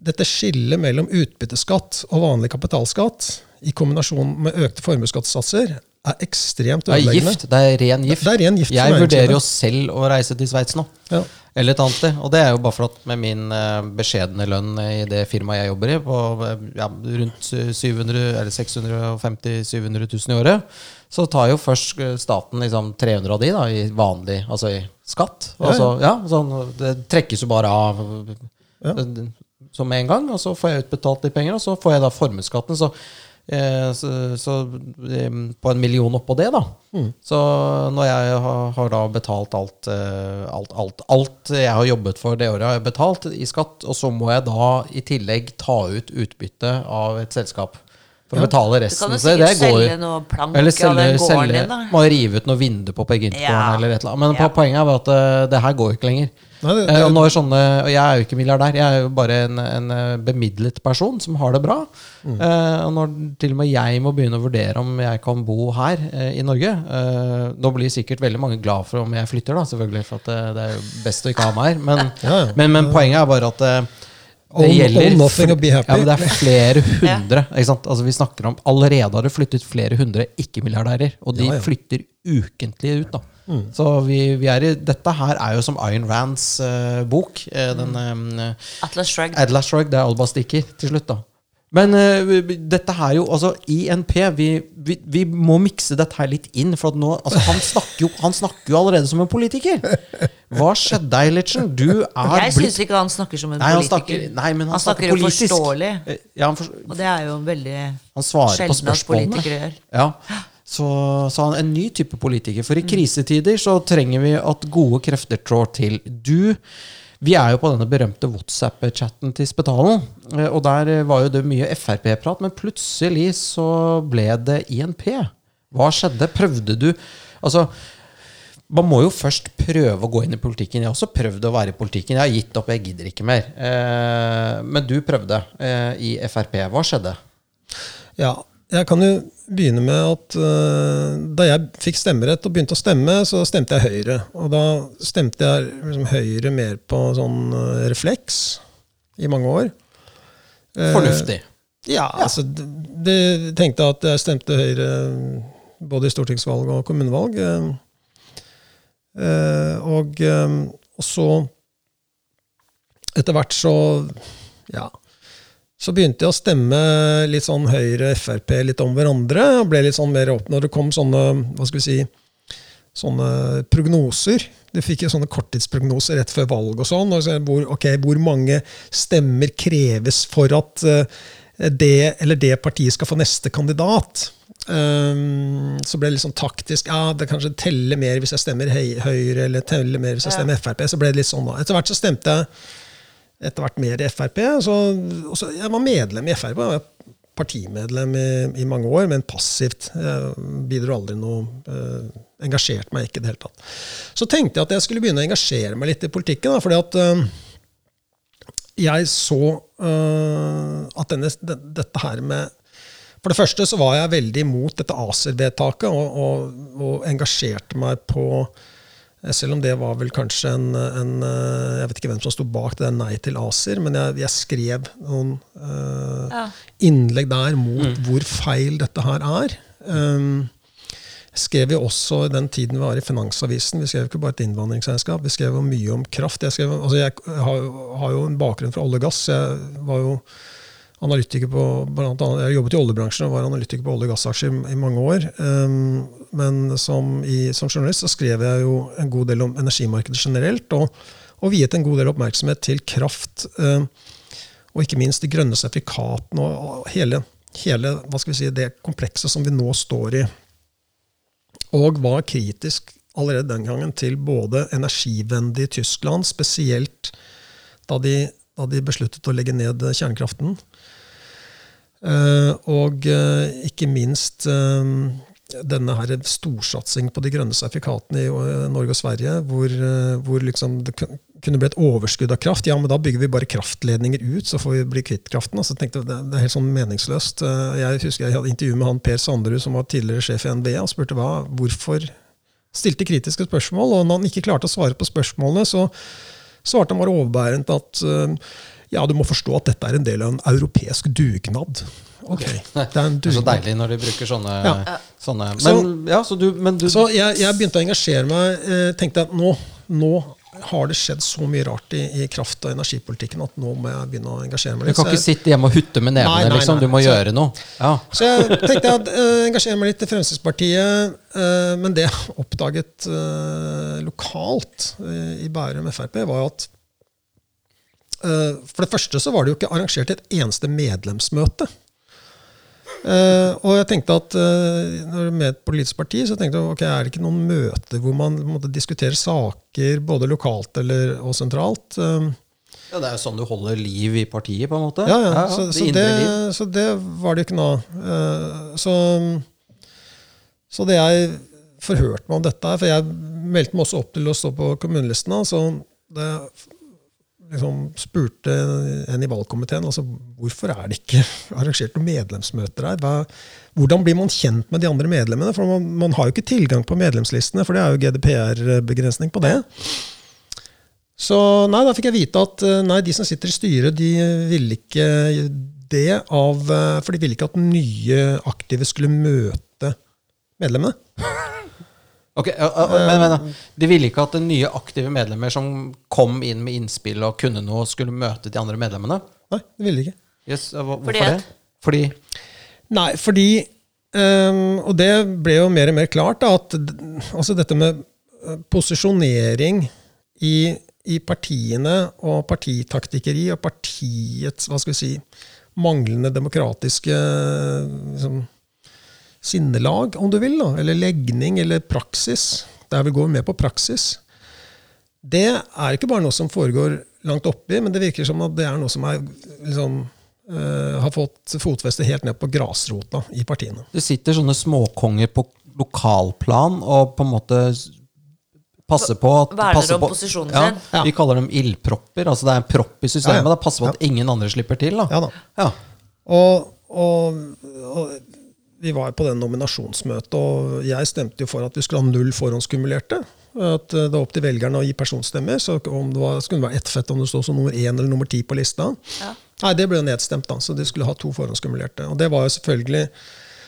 S3: dette skillet mellom utbytteskatt og vanlig kapitalskatt i kombinasjon med økte formuesskattesatser er ekstremt
S1: Det er
S3: ødeleggende.
S1: gift. Det er ren gift.
S3: Det er ren gift
S1: jeg vurderer jo selv å reise til Sveits nå.
S3: Ja.
S1: Eller et annet sted. Og det er jo bare for at med min eh, beskjedne lønn i det firmaet jeg jobber i, på eh, ja, rundt 700, eller 650 700 000 i året, så tar jo først eh, staten liksom 300 av de da, i vanlig altså i skatt. Altså, ja, sånn, det trekkes jo bare av
S3: Ja.
S1: som en gang, og så får jeg utbetalt de penger, og så får jeg da formuesskatten. Så, så, så eh, på en million oppå det, da.
S3: Mm.
S1: Så når jeg har, har da betalt alt, eh, alt, alt, alt jeg har jobbet for det året, har jeg betalt i skatt, og så må jeg da i tillegg ta ut utbytte av et selskap for å betale
S2: Du
S1: resten.
S2: kan jo sikkert
S1: det går-
S2: selge noe plank
S1: eller
S2: av
S1: selge,
S2: den gården din.
S1: Må rive ut noe vindu på Per Gynt-gården
S2: Ja.
S1: eller et eller annet. Men
S2: Ja.
S1: poenget er at eh, det her går ikke lenger.
S3: Nei, det-
S1: Eh, og,
S3: det-
S1: når sånne, og jeg er jo ikke milliardær, jeg er jo bare en, en eh, bemidlet person som har det bra.
S3: Mm.
S1: Eh, og når til og med jeg må begynne å vurdere om jeg kan bo her eh, i Norge eh, Nå blir sikkert veldig mange glad for om jeg flytter, da, selvfølgelig, for at det, det er jo best å ikke ha meg her. Men,
S3: Ja, ja.
S1: men, men poenget er bare at det gjelder. Ja, men det er flere hundre. Ikke sant? Altså, vi snakker om Allerede har det flyttet flere hundre ikke-milliardærer, og de
S3: Ja, ja.
S1: flytter ukentlig ut. da Så vi, vi er i, Dette her er jo som Ayn Rands uh, bok. Uh, den um,
S2: Atlas Shrugged.
S1: Atlas Shrugged, det er Alba stikker til slutt, da. Men vi- dette her jo Altså, INP vi, vi, vi må mikse dette her litt inn. For at nå altså, han, snakker jo, han snakker jo allerede som en politiker! Hva skjedde, Eilertsen? Du er blitt
S2: Jeg syns ikke han snakker som en
S1: Nei, han
S2: politiker.
S1: snakker, nei, men han,
S2: Han snakker jo
S1: politisk.
S2: forståelig.
S1: Eh, Ja, han, for,
S2: Og det er jo veldig
S1: han
S2: sjelden at politikere gjør.
S1: Ja. Så, sa han en ny type politiker. For i krisetider så trenger vi at gode krefter trår til. Du Vi er jo på denne berømte WhatsApp-chatten til Spetalen. eh, Og der eh, var jo det mye Frp-prat, men plutselig så ble det INP. Hva skjedde? Prøvde du Altså man må jo først prøve å gå inn i politikken. Jeg har også prøvd å være i politikken. Jeg har gitt opp, jeg gidder ikke mer. Eh, men du prøvde i Frp. Hva skjedde?
S3: Ja, jeg kan jo begynne med at uh, da jeg fikk stemmerett og begynte å stemme, så stemte jeg Høyre. Og da stemte jeg liksom Høyre mer på sånn uh, refleks i mange år. Uh,
S1: Fornuftig.
S3: Ja, altså de, de tenkte at jeg stemte Høyre både i stortingsvalg og kommunevalg. og, og så Etter hvert så Ja. Så begynte jeg å stemme litt sånn Høyre, Frp litt om hverandre. og ble litt sånn mer åpen når det kom sånne hva skal vi si, sånne prognoser. Du fikk jo sånne korttidsprognoser rett før valg og sånn. Og så hvor, okay, hvor mange stemmer kreves for at eh, det eller det partiet skal få neste kandidat? Um, så ble det litt sånn taktisk. Ja, det kanskje teller mer hvis jeg stemmer Høyre, eller teller mer hvis jeg stemmer Frp. Så ble det litt sånn da. Etter hvert så stemte jeg etter hvert mer i Frp. Så, så jeg var medlem i Frp. Jeg var partimedlem i, i mange år, men passivt. Bidro aldri noe eh, Engasjerte meg ikke i det hele tatt. Så tenkte jeg at jeg skulle begynne å engasjere meg litt i politikken. Da, fordi at eh, jeg så eh, at denne, de, dette her med For det første så var jeg veldig imot dette ACER-vedtaket, og, og, og engasjerte meg på selv om det var vel kanskje en, en, eh, Jeg vet ikke hvem som sto bak det Nei til ACER, men jeg, jeg skrev noen uh, ja. innlegg der mot mm. hvor feil dette her er. Um, skrev jo også i den tiden vi var i Finansavisen. Vi skrev ikke bare et innvandringsselskap, vi skrev jo mye om kraft. Jeg, skrev, altså jeg har, har, jo en bakgrunn fra olje og gass. Jeg var jo analytiker på, blant annet, Jeg jobbet i oljebransjen og var analytiker på olje- og gassaksjer i, mange år. Um, men som, i, som, journalist så skrev jeg jo en god del om energimarkedet generelt, og, og viet en god del oppmerksomhet til kraft. Um, og ikke minst de grønne sertifikatene og hele, hele si, det komplekset som vi nå står i. Og var kritisk allerede den gangen til både energivennlig Tyskland, spesielt da de, da de besluttet å legge ned kjernekraften, og eh, ikke minst eh, denne her storsatsing på de grønne sertifikatene i Norge og Sverige, hvor, hvor liksom det kunne bli et overskudd av kraft. Ja, men da bygger vi bare kraftledninger ut, så får vi bli kvitt kraften. Altså, tenkte, det, er helt sånn meningsløst. Jeg husker jeg hadde intervju med han Per Sanderud, som var tidligere sjef i NVE, og spurte hva, hvorfor stilte kritiske spørsmål. Og når han ikke klarte å svare på spørsmålene, så svarte han bare overbærent at ja, du må forstå at dette er en del av en europeisk dugnad.
S1: Okay. Det, er det, er så deilig når de bruker sånne, ja. sånne Men,
S3: så,
S1: ja, så, du, men du,
S3: så jeg, jeg, begynte å engasjere meg. Eh, tenkte at nå, nå har det skjedd så mye rart i, i, kraft- og energipolitikken at nå må jeg begynne å engasjere meg
S1: litt. Du kan ikke sitte hjemme og hutte med nevene, liksom. Du må så, gjøre noe. Ja.
S3: Så jeg tenkte jeg uh, engasjere meg litt i Fremskrittspartiet. Uh, men det jeg oppdaget uh, lokalt i Bærum Frp, var jo at for det første så var det jo ikke arrangert et eneste medlemsmøte. Uh, og jeg tenkte at uh, når du er med et politisk parti, så tenkte jeg, ok, er det ikke noen møter hvor man måtte diskutere saker både lokalt eller, og sentralt?
S1: Ja, Det er jo sånn du holder liv i partiet, på en måte.
S3: Ja, ja, ja så, det så, det, så, det, var det ikke nå. så, så det jeg forhørte meg om dette, for jeg meldte meg også opp til å stå på kommunelisten. så det liksom spurte en i valgkomiteen altså, hvorfor er det ikke arrangert noen medlemsmøter her. Hva, hvordan blir man kjent med de andre medlemmene? For man, man, har jo ikke tilgang på medlemslistene, for det er jo GDPR-begrensning på det. Så nei, da fikk jeg vite at eh, nei, de som sitter i styret, de ville ikke det av eh, For de ville ikke at nye aktive skulle møte medlemmene.
S1: Ok, men, men, De ville ikke at nye aktive medlemmer som kom inn med innspill og kunne noe, skulle møte de andre medlemmene?
S3: Nei, det ville de ikke.
S1: Yes, hvorfor fordi det? Fordi
S3: Nei, fordi um, Og det ble jo mer og mer klart, da, at altså dette med eh, posisjonering i, i partiene og partitaktikkeri og partiets hva skal vi si, manglende demokratiske liksom, sinnelag, om du vil, da, eller legning eller praksis. Der vi går med på praksis. Det er ikke bare noe som foregår langt oppi, men det virker som at det er noe som er, liksom, uh, har fått fotfeste helt ned på grasrota i partiene.
S1: Det sitter sånne småkonger på lokalplan og på en måte passer på at
S2: Verner om posisjonen ja, sin.
S1: Ja. Vi kaller dem ildpropper. altså Det er en propp i systemet. Ja, ja. Passer på at ingen andre slipper til. Da.
S3: Ja da. Og, og, og vi var på den nominasjonsmøtet, og jeg stemte jo for at vi skulle ha null forhåndskumulerte. At eh, det var opp til velgerne å gi personstemmer. Så om det var, skulle det være ett fett om det stod som nummer én eller nummer ti på lista. Ja. Nei, det ble jo nedstemt, da, så de skulle ha to forhåndskumulerte. Og det var jo selvfølgelig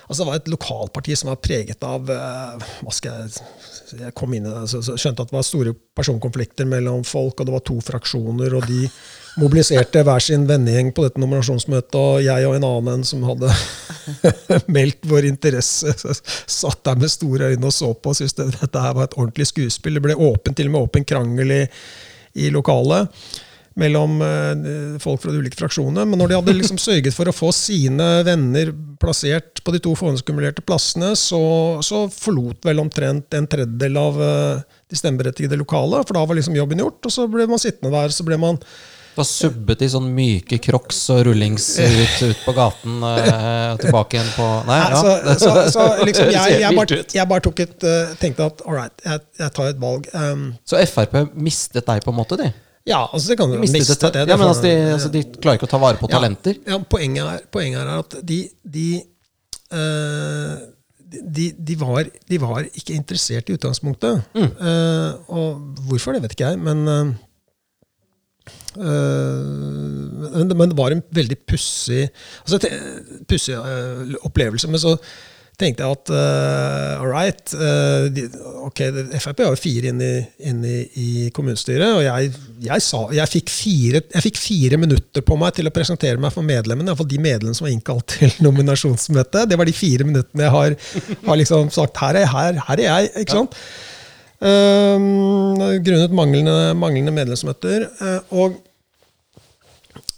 S3: altså Det var et lokalparti som var preget av uh, hva skal Jeg jeg kom inn i det, så, så skjønte at det var store personkonflikter mellom folk, og det var to fraksjoner. og de mobiliserte hver sin vennegjeng på dette nominasjonsmøtet, og jeg og en annen som hadde meldt vår interesse, satt der med store øyne og så på og syntes dette her var et ordentlig skuespill. Det ble åpen, til og med åpen krangel i, i lokalet mellom eh, folk fra de ulike fraksjonene. Men når de hadde liksom sørget for å få sine venner plassert på de to forhåndskumulerte plassene, så, så, forlot vel omtrent en tredjedel av eh, de stemmeberettigede lokale. For da var liksom jobben gjort, og så ble man sittende der. Så ble man
S1: Har subbet i sånn myke crocs og rullings ut, ut på gaten eh, og tilbake igjen på Nei, ja.
S3: så, så, så liksom, jeg, jeg, bare, jeg bare tok et, eh, tenkte at all right, jeg, jeg tar et valg. Um,
S1: Så Frp mistet deg, på en måte? de
S3: ja, altså det kan
S1: De mistet
S3: miste det. det
S1: ja, men altså, de, altså, de klarer ikke å ta vare på talenter.
S3: Ja, ja poenget, er, poenget er at de, de, uh, de, de, var, de var ikke interessert i utgangspunktet.
S1: Mm.
S3: Uh, og hvorfor, det vet ikke jeg, men eh, men det- var en veldig pussig altså, pussig eh, opplevelse. Men så tenkte jeg at uh, all right eh, ok, Frp har jo fire inn i, inn i, i kommunestyret, og jeg, jeg, sa, jeg, fikk fire, jeg fikk fire minutter på meg til å presentere meg for medlemmene. Iallfall de medlemmene som var innkalt til nominasjonsmøte. Det var de fire minuttene jeg har, har liksom sagt her er, jeg, her, her er jeg. ikke sant? Um, grunnet manglende, manglende medlemsmøter. eh, og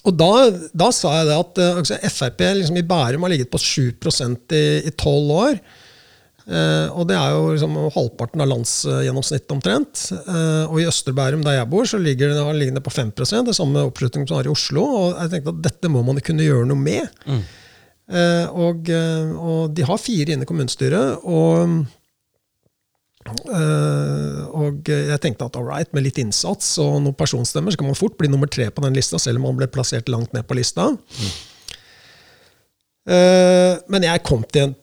S3: og da, da sa jeg det at eh, altså, Frp liksom, i Bærum har ligget på 7% i tolv år. Uh, og det er jo liksom halvparten av landsgjennomsnittet omtrent. Uh, og i Østre Bærum, der jeg bor, så ligger det, ligger det på 5% Det er samme oppslutning som har i Oslo. Og jeg tenkte at dette må man kunne gjøre noe med. Eh, og, og de har fire inne i kommunestyret. og Eh, og jeg tenkte at all right, med litt innsats og noen personstemmer, så kan man fort bli nummer tre på den lista, selv om man ble plassert langt ned på lista. Eh, men jeg kom til en,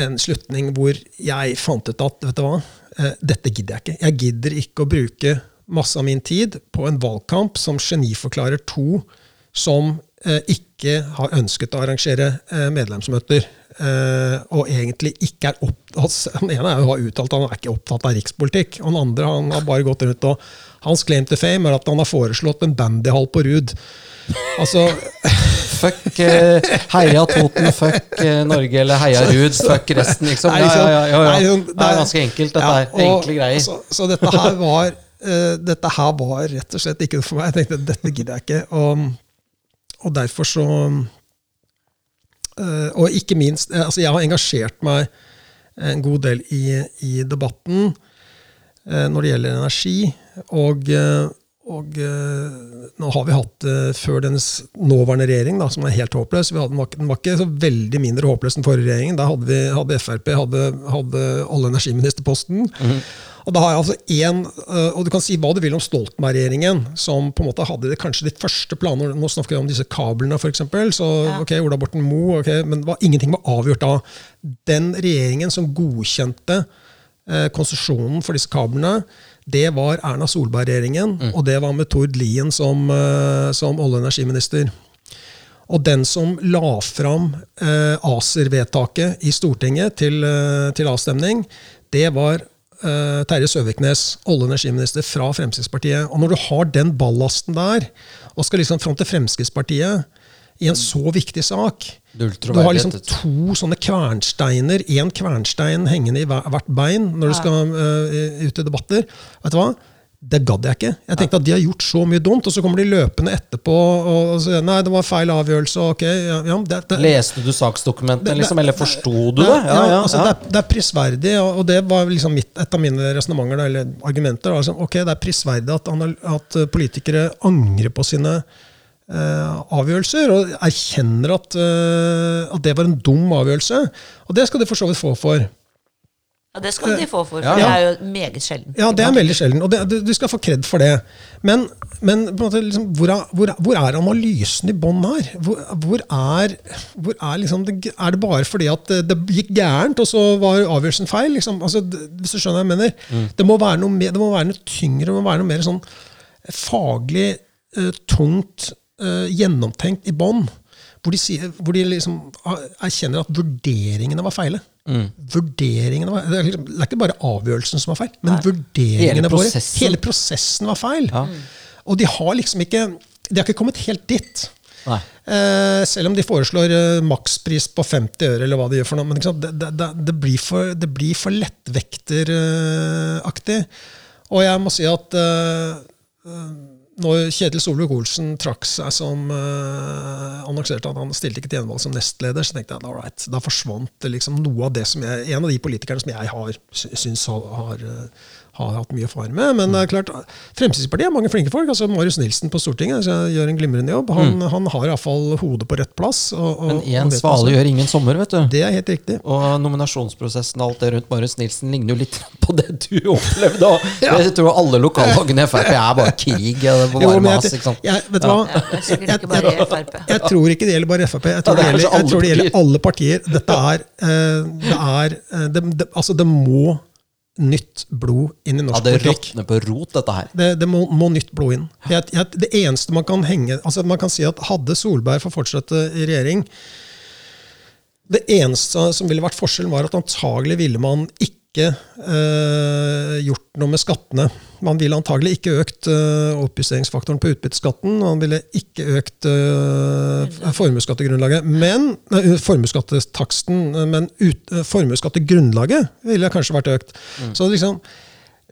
S3: en slutning hvor jeg fant ut at vet du hva, uh, dette gidder jeg ikke. Jeg gidder ikke å bruke masse av min tid på en valgkamp som geniforklarer to som ikke har ønsket å arrangere medlemsmøter. Eh, og egentlig ikke er opptatt Den ene er jo har uttalt han er ikke opptatt av rikspolitikk. Og den andre han har bare gått rundt og Hans claim to fame er at han har foreslått en bandyhall på Rud. Altså
S1: Fuck eh, Heia Toten, fuck eh, Norge, eller Heia Rud, fuck resten, liksom.
S3: Nei, liksom,
S1: ja, ja, ja, Det er ganske enkelt, dette her. Enkle greier.
S3: Så, så dette her var uh, Dette her var rett og slett ikke for meg. Jeg tenkte dette gidder jeg ikke. Og, og derfor så Og ikke minst eh, altså Jeg har engasjert meg en god del i, i debatten eh, når det gjelder energi. Og, eh, og eh, nå har vi hatt eh, før dennes nåværende regjering, da, som er helt håpløs. Hadde, den, var, ikke- så veldig mindre håpløs enn forrige regjering. Der hadde, vi, hadde Frp hadde, hadde alle energiministerposten. Mm energiministerposten. Og da har jeg altså en, eh, og du kan si hva du vil om Stoltenberg-regjeringen, som på en måte hadde det, kanskje de første planene Nå snakker vi om disse kablene, f.eks. Så ok, Ola Borten Moe, ok, men var, ingenting var avgjort da. Den regjeringen som godkjente eh, konsesjonen for disse kablene, det var Erna Solberg-regjeringen, og det var med Tord Lien som, eh, som olje- og energiminister. Og den som la fram eh, ACER-vedtaket i Stortinget til, eh, til avstemning, det var eh, Terje Søviknes, olje- og energiminister fra Fremskrittspartiet. Og når du har den ballasten der, og skal liksom fram til Fremskrittspartiet i en så viktig sak Du har liksom to sånne kvernsteiner, én kvernstein hengende i hvert bein når du skal uh, ut i debatter. Vet du hva? Det gadd jeg ikke. Jeg tenkte at De har gjort så mye dumt, og så kommer de løpende etterpå og, og sier nei, det var feil avgjørelse. ok, ja, ja, det, det,
S1: Leste du saksdokumentene, liksom, eller forsto du det? Ja, ja,
S3: altså,
S1: ja.
S3: Det, er, det er prisverdig, og det var liksom mitt, et av mine resonnementer, eller argumenter. Altså, ok, Det er prisverdig at, at politikere angrer på sine Uh, avgjørelser, og erkjenner at, uh, at det var en dum avgjørelse. Og det skal de for så vidt få for.
S2: Ja, det skal de få for, for
S1: Ja,
S2: det er jo meget sjelden.
S3: Ja, det er veldig sjelden, og det, du, du skal få kred for det. Men, men på en måte, liksom, hvor, er, hvor, hvor er analysen i bånn her? Hvor, hvor er, hvor er, liksom, det, er det bare fordi at det, det gikk gærent, og så var avgjørelsen feil? Liksom? Altså, det, hvis du skjønner hva jeg mener? Det, må være noe mer, det må være noe tyngre, det må være noe mer sånn faglig uh, tungt uh, gjennomtenkt i bånn. Hvor de, sier, hvor de liksom erkjenner at vurderingene var feile. Vurderingene var, det, er liksom, det er ikke bare avgjørelsen som var feil, men
S2: Nei.
S3: vurderingene
S1: Hele
S3: våre. Hele prosessen var feil.
S1: Ja.
S3: Og de har liksom ikke De har ikke kommet helt dit. Eh, selv om de foreslår eh, makspris på 50 øre, eller hva de gjør for noe. Men liksom. Det, det, det, blir for, det blir for lettvekteraktig. og jeg må si at eh, eh, når Kjetil Solvik-Olsen trakk seg som uh, annonserte at han stilte ikke til gjenvalg som nestleder, så tenkte jeg at da forsvant liksom noe av det som jeg, en av de politikerne som jeg har syns har, har uh, har hatt mye erfaring med. Men det er klart, Fremskrittspartiet har mange flinke folk. altså Marius Nilsen på Stortinget gjør en glimrende jobb. Han, mm. han har iallfall hodet på rett plass. Og,
S1: og, Men én svale gjør ingen sommer, vet du.
S3: Det er helt riktig.
S1: Og nominasjonsprosessen og alt det rundt Marius Nilsen ligner jo litt på det du opplevde. ja. Jeg tror alle lokallagene i Frp er bare krig. Det bare jo, mas,
S3: ikke sant? Jeg, vet du hva? Jeg, jeg, jeg, tror ikke det gjelder bare Frp. Jeg tror, det, gjelder, tror det gjelder alle partier. Dette er, uh, det, er uh, det, det, altså det må nytt blod inn i norsk politikk.
S1: Ja, Det råtner på rot, dette her.
S3: Det, det må, må, nytt blod inn. Jeg, jeg, det eneste man kan henge altså Man kan si at hadde Solberg fått fortsette i regjering Det eneste som ville vært forskjellen, var at antagelig ville man ikke ikke eh, gjort noe med skattene. Man ville antagelig ikke økt eh, oppjusteringsfaktoren på utbytteskatten. Man ville ikke økt eh, formuesskattegrunnlaget. Men uh, formuesskattetaksten, men uh, formuesskattegrunnlaget ville kanskje vært økt. Mm. Så liksom,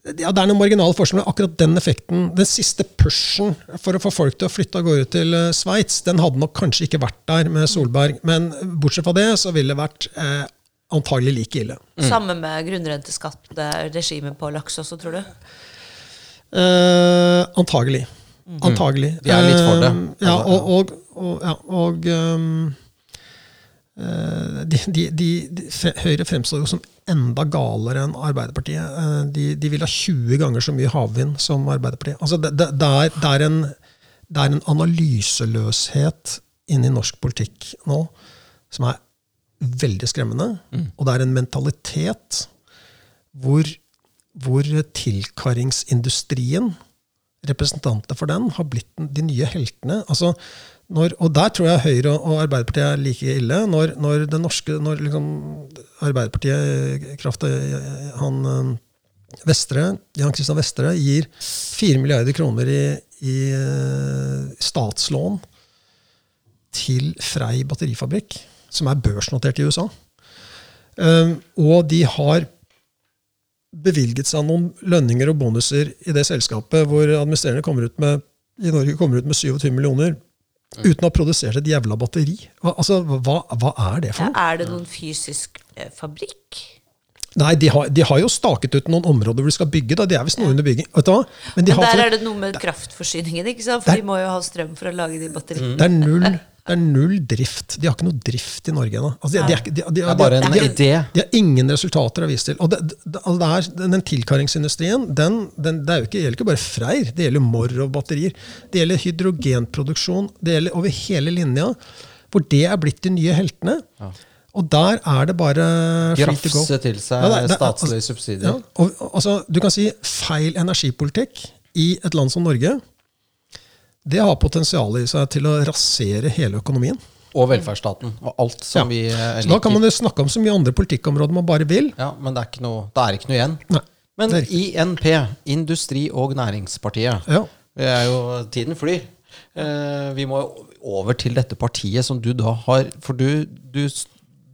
S3: ja, Det er noen marginale forskjeller. Akkurat den effekten, den siste pushen for å få folk til å flytte av gårde til Sveits, den hadde nok kanskje ikke vært der med Solberg. Men bortsett fra det så ville det vært eh, antagelig like ille.
S2: Mm. Samme med grunnrenteskattregimet på laks også, tror du?
S3: Eh, antagelig. Mm. Antagelig.
S1: Vi er litt for det.
S3: Uh, ja, og, og, og, ja, og um, uh, de, de, de, Høyre fremstår jo som enda galere enn Arbeiderpartiet. Uh, de, de, vil ha 20 ganger så mye havvind som Arbeiderpartiet. Altså, det, det, det, er, det, er en, det er en analyseløshet inni norsk politikk nå som er veldig skremmende. Mm. Og det er en mentalitet hvor, hvor tilkarringsindustrien, representanter for den, har blitt de nye heltene. Altså, når, og der tror jeg Høyre og Arbeiderpartiet er like ille. Når, når det norske, når liksom Arbeiderpartiet, kraft han Vestre, Jan Christian Vestre gir 4 milliarder kroner i, i statslån til Frei batterifabrikk som er børsnotert i USA. Um, og de har bevilget seg noen lønninger og bonuser i det selskapet hvor administrerende kommer ut med, i Norge kommer ut med 27 millioner uten å ha produsert et jævla batteri. Hva, altså, hva, hva er det for noe?
S2: Ja, er det noen fysisk eh, fabrikk?
S3: Nei, de har, de har, jo staket ut noen områder hvor de skal bygge. Da. De er visst noe under bygging.
S2: Men, Men, der for, er det noe med kraftforsyningen, ikke sant? for der, de må jo ha strøm for å lage de batteriene.
S3: Det er null det er null drift. De har ikke noe drift i Norge ennå. Altså,
S1: de, de, de, det er bare en idé.
S3: De har ingen resultater å vise til. Og det, det, det er, Den tilkaringsindustrien den, den, det ikke, gjelder ikke bare Freyr. Det gjelder Morr og batterier. Det gjelder hydrogenproduksjon. Det gjelder over hele linja. Hvor det er blitt de nye heltene. Ja. Og der er det bare
S1: Grafse til seg ja, statlige altså, subsidier. Ja,
S3: og, altså, du kan si feil energipolitikk i et land som Norge det har potensial i seg til å rasere hele økonomien.
S1: Og velferdsstaten. Og alt som ja. vi liker.
S3: Så Da kan man jo snakke om så mye andre politikkområder man bare vil.
S1: Ja, Men det er ikke noe, det er ikke noe igjen. Nei, men INP, Industri- og Næringspartiet, ja. er jo, tiden flyr. Eh, vi må over til dette partiet som du da har For du, du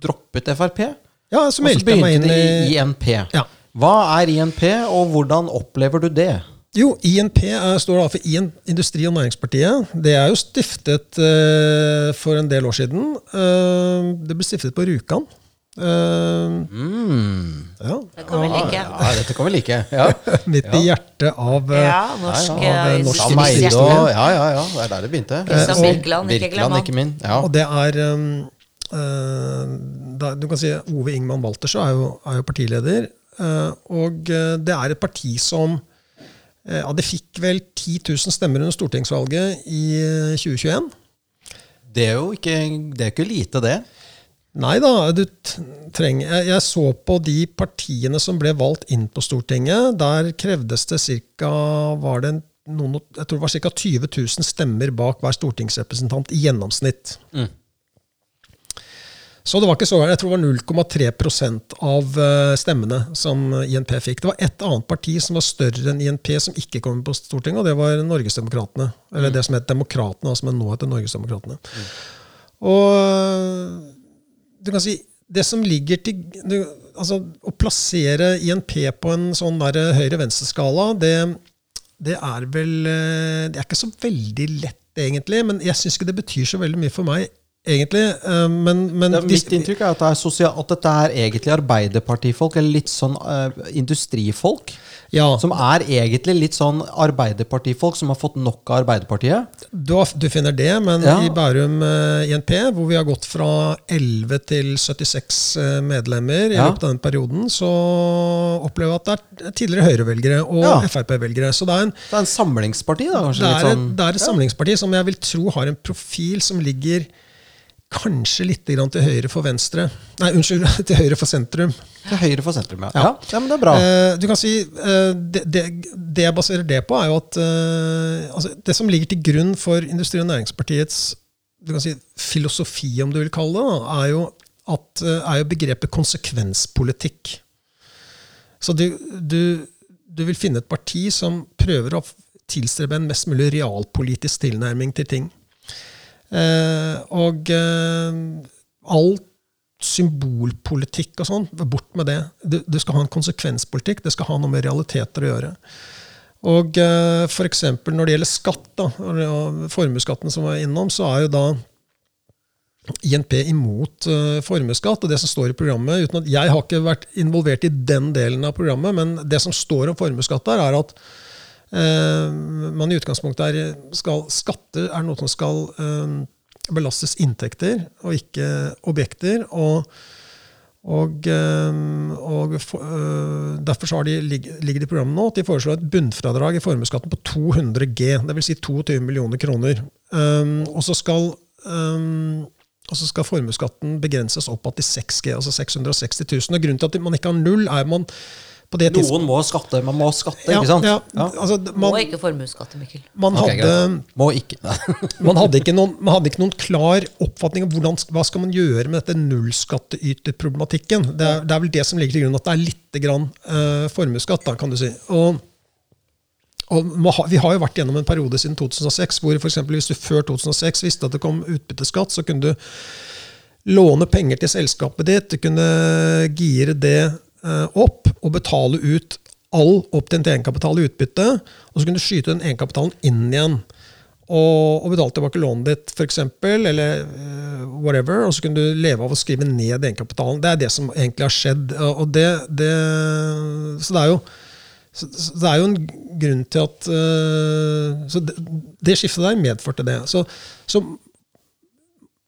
S1: droppet Frp?
S3: Ja, så meldte jeg meg inn
S1: i INP. Ja. Hva er INP, og hvordan opplever du det?
S3: Jo, INP er, står da for Industri- og Næringspartiet. Det er jo stiftet uh, for en del år siden. Uh, det ble stiftet på Rjukan. Uh,
S1: mm.
S2: ja. Det kan vi like.
S1: Ja, dette kan vi like. Ja.
S3: Midt i hjertet av,
S2: ja, norsk,
S3: ja,
S2: av
S1: norsk industri. Ja, ja, ja. Det er der det begynte.
S2: Kristian Birkeland, ikke glem
S1: min. Ja.
S3: Og det er um, da, Du kan si Ove Ingman Walters er, er, jo partileder. og det er et parti som Eh, ja, det fikk vel 10 000 stemmer under stortingsvalget i 2021. Eh,
S1: det er jo ikke, det er ikke lite, det.
S3: Nei da. du trenger, jeg, jeg, så på de partiene som ble valgt inn på Stortinget. Der krevdes det ca. Var det noen, jeg tror det var ca. 20 000 stemmer bak hver stortingsrepresentant i gjennomsnitt. Mm. Så det var ikke så Jeg tror det var 0,3 av eh, stemmene som INP fikk. Det var ett annet parti som var større enn INP, som ikke kom på Stortinget, og det var Norgesdemokratene. Eller mm. det som het Demokratene, som nå heter Norgesdemokratene. Mm. Og du kan si det som ligger til du, altså, Å plassere INP på en sånn høyre-venstre-skala, det, det er vel eh, Det er ikke så veldig lett, egentlig. Men jeg syns ikke det betyr så veldig mye for meg, egentlig. Eh, Men, men
S1: Det mitt inntrykk er at, det er sosial, at dette er egentlig arbeiderpartifolk, eller litt sånn uh, industrifolk.
S3: ja,
S1: Som er egentlig litt sånn arbeiderpartifolk som har fått nok av Arbeiderpartiet.
S3: du, du finner det, men
S1: Ja.
S3: i Bærum uh, INP, hvor vi har gått fra 11 til 76 uh, medlemmer i
S1: Ja.
S3: løpet av den perioden, så opplever jeg at det er tidligere Høyre-velgere og. Frp-velgere. Så det er en
S1: Det er en samlingsparti, da? kanskje?
S3: Det er,
S1: sånn,
S3: det er et samlingsparti som jeg vil tro har en profil som ligger kanskje litt grann til høyre for venstre. Nei, unnskyld, til høyre for sentrum.
S1: Til høyre for sentrum, ja.
S3: Ja.
S1: ja. men det er bra.
S3: Eh, du kan si, eh, det, det, det jeg baserer det på, er jo at eh, altså, det som ligger til grunn for Industri- og Næringspartiets du kan si, filosofi, om du vil kalle det, da, er jo, at, eh, er jo begrepet konsekvenspolitikk. Så du, du, du vil finne et parti som prøver å tilstrebe en mest mulig realpolitisk tilnærming til ting. Eh, og eh, all symbolpolitikk og sånn, bort med det. Du, du skal ha en konsekvenspolitikk, det skal ha noe med realiteter å gjøre. Og eh, f.eks. når det gjelder skatt, da, og formuesskatten som var innom, så er jo da INP imot uh, formuesskatt og det som står i programmet. uten at Jeg har ikke vært involvert i den delen av programmet, men det som står om formuesskatt der, er at man i utgangspunktet er, skal, skatter er noe som skal eh, belastes inntekter og ikke objekter. og og, eh, og for, eh, Derfor så de, ligger det i programmet nå at de foreslår et bunnfradrag i formuesskatten på 200 G, dvs. Si 22 millioner kroner. Um, og så skal, um, skal formuesskatten begrenses opp til 6G, altså 660 000. Og grunnen til at man ikke har null, er at man
S1: Noen må skatte. Man må skatte,
S3: ja,
S1: ikke sant?
S3: ja,
S1: Ja.
S3: altså,
S2: Må ikke formuesskatte, Mikkel.
S3: man, hadde,
S1: okay, Må ikke.
S3: man, hadde ikke noen, man hadde ikke noen klar oppfatning av hvordan, hva skal man gjøre med dette nullskatteyterproblematikken. Det, er- det er vel det som ligger til grunn, at det er litt grann uh, formuesskatt, kan du si. Og, og ha, vi har jo vært gjennom en periode siden 2006 hvor for eksempel hvis du før 2006 visste at det kom utbytteskatt, så kunne du låne penger til selskapet ditt, du kunne gire det opp og betale ut all opptjent egenkapital i utbytte, og så kunne du skyte den egenkapitalen inn igjen. Og, og betale tilbake lånet ditt, f.eks., eller uh, whatever, og så kunne du leve av å skrive ned egenkapitalen. Det er det som egentlig har skjedd. og det, det, Så det er jo så det er jo en grunn til at uh, så det, det skiftet der medførte det. Så, så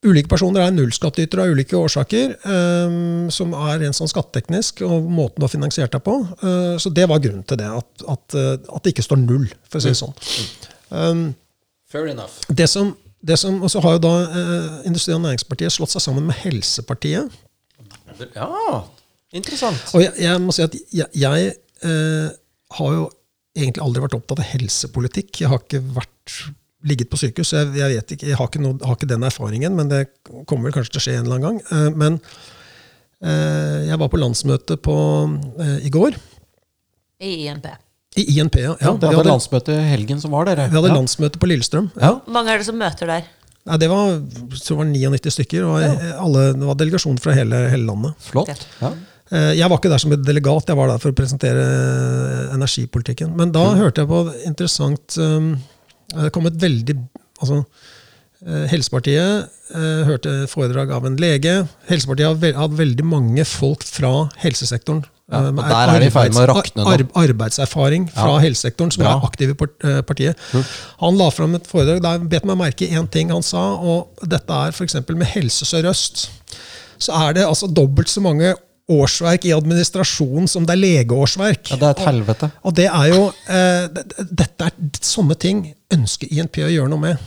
S3: ulike personer er nullskattytere av ulike årsaker, eh, som er rent sånn skatteteknisk, og måten du har finansiert deg på. Eh, så det var grunnen til det, at, at, eh, at det ikke står null, for å si det sånn. Um,
S1: Fair enough.
S3: det som, det som, og så har jo da eh, Industri- og Næringspartiet slått seg sammen med Helsepartiet.
S1: Ja, interessant.
S3: Og jeg, jeg må si at jeg, jeg eh, har jo egentlig aldri vært opptatt av helsepolitikk. Jeg har ikke vært, ligget på sykehus, så jeg, jeg vet ikke, jeg har ikke, noe, har ikke den erfaringen, men det kommer vel kanskje til å skje en eller annen gang. Eh, men eh, jeg var på landsmøte på, eh, i går,
S2: I INP.
S3: i INP. Ja,
S1: Ja, det var
S3: hadde,
S1: landsmøte i helgen som var, dere.
S3: vi hadde
S1: ja.
S3: landsmøte på Lillestrøm.
S1: Ja.
S2: Hvor mange er det som møter der?
S3: Nei, det var, det var 99 stykker, og alle, det var delegasjon fra hele, hele landet.
S1: Flott. Ja.
S3: Eh, Jeg var ikke der som et delegat, jeg var der for å presentere energipolitikken. Men da hørte jeg på interessant um, Det kom et veldig altså, eh, Helsepartiet eh, hørte foredrag av en lege. Helsepartiet har hatt veldig mange folk fra helsesektoren.
S1: Ja,
S3: eh,
S1: og der er de i ferd med å rakne nå.
S3: Arbeidserfaring fra
S1: Ja.
S3: helsesektoren, som
S1: Bra.
S3: er aktiv i eh, partiet. Han la fram et foredrag der bet meg merke én ting han sa, og dette er f.eks. med Helse Sør-Øst. Så er det altså dobbelt så mange årsverk i administrasjonen som det er legeårsverk.
S1: ja, det er et helvete.
S3: Og det er jo eh, det- det- Dette er sånne ting ønsker INP å gjøre noe med.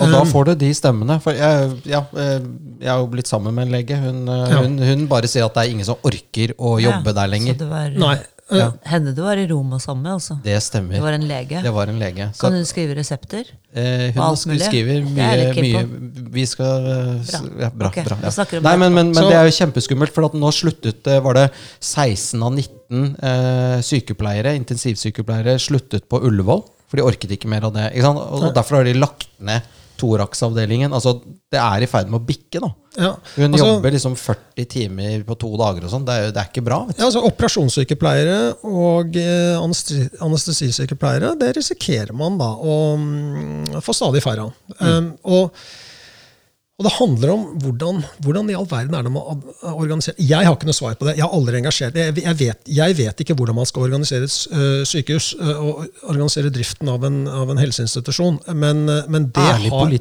S1: Og da
S3: Um,
S1: får du de stemmene. For jeg, ja, eh, jeg har jo blitt sammen med en lege. Hun, eh,
S3: Ja.
S1: hun, hun bare sier at det er ingen som orker å jobbe der
S2: Så
S1: lenger.
S2: det var
S3: Nei. Eh,
S1: Ja.
S2: henne du var i Roma sammen med, altså.
S1: Det stemmer.
S2: Det var en lege.
S1: Det var en lege. Så,
S2: Kan hun skrive resepter?
S1: eh, hun
S2: alt mulig?
S1: skriver
S2: er
S1: mye, mye Vi skal eh,
S2: Bra.
S1: Ja, bra.
S2: okay.
S1: bra ja. Nei, men, men, men det er jo kjempeskummelt, for at nå sluttet eh, Var det 16 av 19 eh, sykepleiere, intensivsykepleiere sluttet på Ullevål? For de orket ikke mer av det. Og derfor har de lagt ned thorax-avdelingen. Altså, det er i ferd med å bikke, da.
S3: Ja,
S1: Hun
S3: altså-
S1: jobber liksom 40 timer på to dager og sånn. Det, det er ikke bra.
S3: Ja, altså Operasjonssykepleiere og eh, anestesisykepleiere, det risikerer man da å mm, få stadig færre av. Um, og, og det handler om hvordan, hvordan i all verden er det man ad- organiserer Jeg har ikke noe svar på det. Jeg har aldri engasjert Jeg, jeg, vet, jeg vet ikke hvordan man skal organisere et øh, sykehus øh, og organisere driften av en, av en helseinstitusjon. Men, men det, har,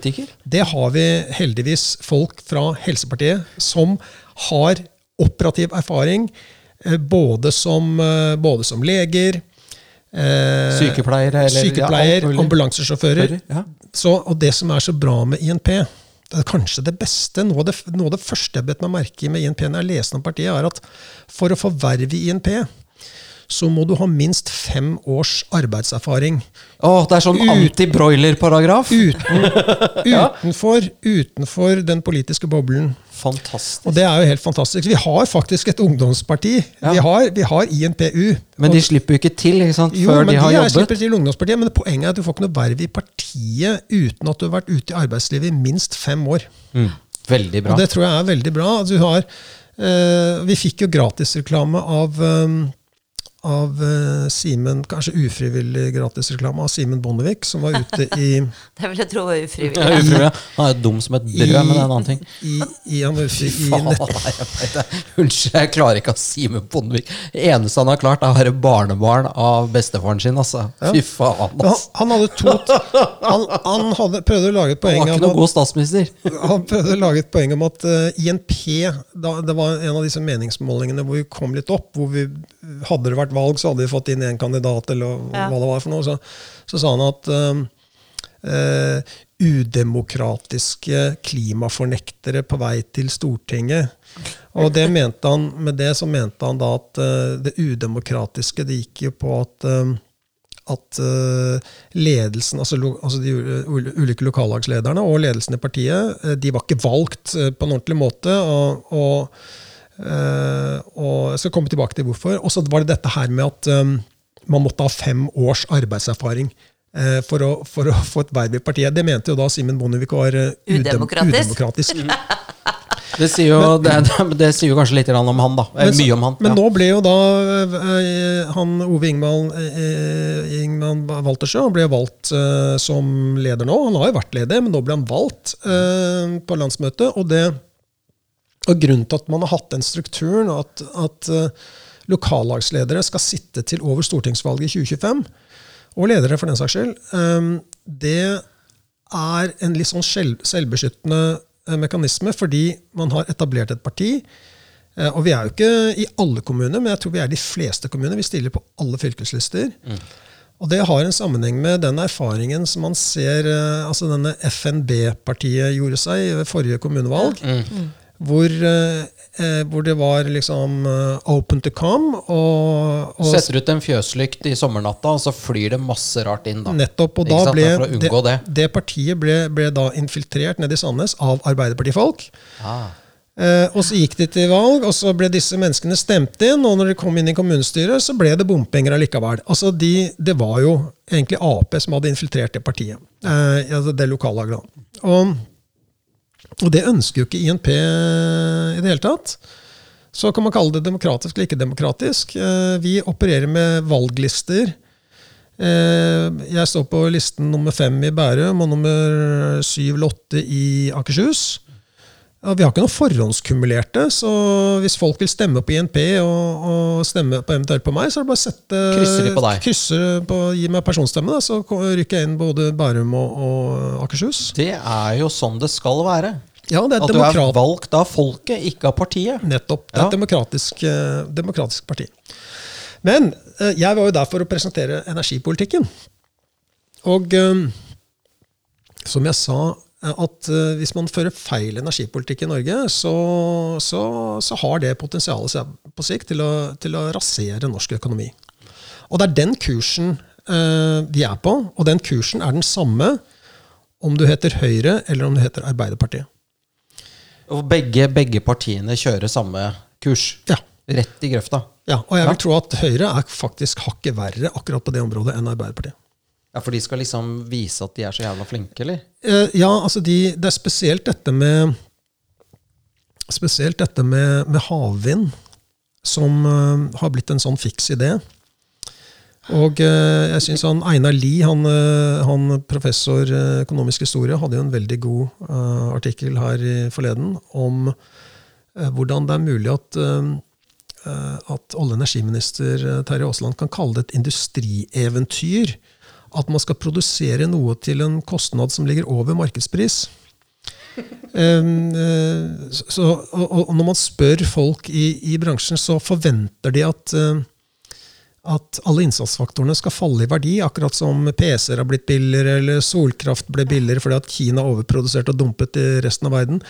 S3: det har vi heldigvis folk fra Helsepartiet som har operativ erfaring, eh, både som, eh, både som leger, eh,
S1: Sykepleiere eller
S3: sykepleier,
S1: ja,
S3: ambulansesjåfører.
S1: Ja.
S3: Så, og det som er så bra med INP, det kanskje det beste, noe av det, noe av det første jeg bet meg merke i med INP når jeg leste om partiet, er at for å få verv i INP, så må du ha minst fem års arbeidserfaring.
S1: Å, det er sånn anti-broiler-paragraf.
S3: Uten, utenfor, utenfor den politiske boblen.
S1: Fantastisk.
S3: Og det er jo helt fantastisk. Vi har faktisk et ungdomsparti.
S1: Ja.
S3: Vi, har, vi har INPU.
S1: Men de slipper jo ikke til ikke sant,
S3: jo,
S1: før
S3: men
S1: de har
S3: jo
S1: jobbet.
S3: slipper til ungdomspartiet, men poenget er at du får ikke noe verv i partiet uten at du har vært ute i arbeidslivet i minst fem år.
S1: Mm. Veldig bra.
S3: Og det tror jeg er veldig bra. Altså, du har, eh, vi fikk jo gratisreklame av, um, av eh, Simen, kanskje ufrivillig gratisreklame av Simen Bondevik, som var ute i,
S2: Det vil jeg tro var
S1: Ja,
S2: ufrivillig.
S1: ufrivillig. Han er dum som et brød, men det er en annen ting.
S3: i, i, han var ute i.
S1: Unnskyld, jeg klarer ikke å Simen Bondevik. Det eneste han har klart, er å være barnebarn av bestefaren sin. Altså. Fy faen,
S3: han,
S1: ass.
S3: han hadde to Han, han hadde, prøvde å lage et poeng
S1: Han
S3: var
S1: ikke noen god statsminister.
S3: Han prøvde å lage et poeng om at uh, INP da, Det var en av disse meningsmålingene hvor vi kom litt opp. hvor vi, Hadde det vært valg, så hadde vi fått inn én kandidat, eller
S2: Ja.
S3: hva det var for noe. Så, så sa han at uh, udemokratiske klimafornektere på vei til Stortinget. Og det mente han, med det så mente han da at uh, det udemokratiske det gikk jo på at uh, at eh, ledelsen, altså, lo, altså de ulike lokallagslederne og ledelsen i partiet, de var ikke valgt på en ordentlig måte. Og, og, og Jeg skal komme tilbake til hvorfor. Og så var det dette her med at eh, man måtte ha fem års arbeidserfaring eh, for å, for å få et verv i partiet. Det mente jo da Simen Bondevik var eh,
S2: Udemokratisk.
S3: udemokratisk.
S1: Det sier jo, men, det, det sier jo kanskje litt om han, da. Eh,
S3: Men
S1: Mye om han.
S3: Men
S1: ja.
S3: nå ble jo da eh, han Ove Ingman, eh, Ingman Waltersjø han ble valgt eh, som leder nå. Han har jo vært leder, men nå ble han valgt eh, på landsmøtet. Og, det, og grunnen til at man har hatt den strukturen, at, at eh, lokallagsledere skal sitte til over stortingsvalget i 2025, og ledere for den saks skyld, eh, det er en litt sånn selv, selvbeskyttende eh, mekanisme, fordi man har etablert et parti. Eh, Og vi er jo ikke i alle kommuner, men jeg tror vi er i de fleste kommuner. Vi stiller på alle fylkeslister. Og det har en sammenheng med den erfaringen som man ser altså denne FNB-partiet gjorde seg ved forrige kommunevalg. Hvor, eh, eh, hvor det var liksom eh, open to come. Og, og
S1: Setter ut en fjøslykt i sommernatta, og så flyr det masse rart inn. da.
S3: Nettopp. Og da ble
S1: Det
S3: det,
S1: det.
S3: partiet ble, ble da infiltrert nede i Sandnes av Arbeiderpartifolk.
S1: Ah.
S3: Eh, og så gikk de til valg, og så ble disse menneskene stemt inn. Og når de kom inn i kommunestyret, så ble det bompenger allikevel. Altså de, det var jo egentlig Ap som hadde infiltrert det partiet. Eh, altså det lokallaget. Og, og det ønsker jo ikke INP i det hele tatt. Så kan man kalle det demokratisk eller ikke demokratisk. Eh, vi opererer med valglister. Eh, jeg står på listen nummer fem i Bærum og nummer syv eller åtte i Akershus. Ja, vi har ikke noe forhåndskumulerte, så hvis folk vil stemme på INP og, og stemme på eventuelt på meg, så er det bare å sette
S1: Krysser de på deg?
S3: krysser på, Gi meg personstemme, da, så rykker jeg inn både Bærum og, og Akershus.
S1: Det er jo sånn det skal være.
S3: Ja, det er
S1: At du er
S3: demokrat,
S1: valgt av folket, ikke av partiet.
S3: nettopp. Det er
S1: Ja.
S3: et demokratisk, eh, demokratisk parti. Men eh, jeg var jo der for å presentere energipolitikken. Og eh, som jeg sa, at eh, hvis man fører feil energipolitikk i Norge, så, så, så har det potensialet på sikt til å, til å rasere norsk økonomi. Og det er den kursen eh, vi er på, og den kursen er den samme om du heter Høyre eller om du heter Arbeiderpartiet.
S1: Og begge, begge partiene kjører samme kurs.
S3: Ja.
S1: Rett i grøfta.
S3: Ja, og jeg vil tro at Høyre er faktisk hakket verre akkurat på det området enn Arbeiderpartiet.
S1: Ja, For de skal liksom vise at de er så jævla flinke, eller?
S3: Eh, ja, altså de, det er spesielt dette med Spesielt dette med, med havvind, som eh, har blitt en sånn fiks idé. Og eh, jeg synes han, Einar Lie, han, han professor økonomisk historie, hadde jo en veldig god uh, artikkel her i forleden om uh, hvordan det er mulig at, eh, at olje- og energiminister Terje Aasland kan kalle det et industrieventyr. At man skal produsere noe til en kostnad som ligger over markedspris. Eh, så, og, og når man spør folk i, i bransjen, så forventer de at, eh, at alle innsatsfaktorene skal falle i verdi, akkurat som PC-er har blitt billigere, eller solkraft ble billigere fordi at Kina overproduserte og dumpet i resten av verden.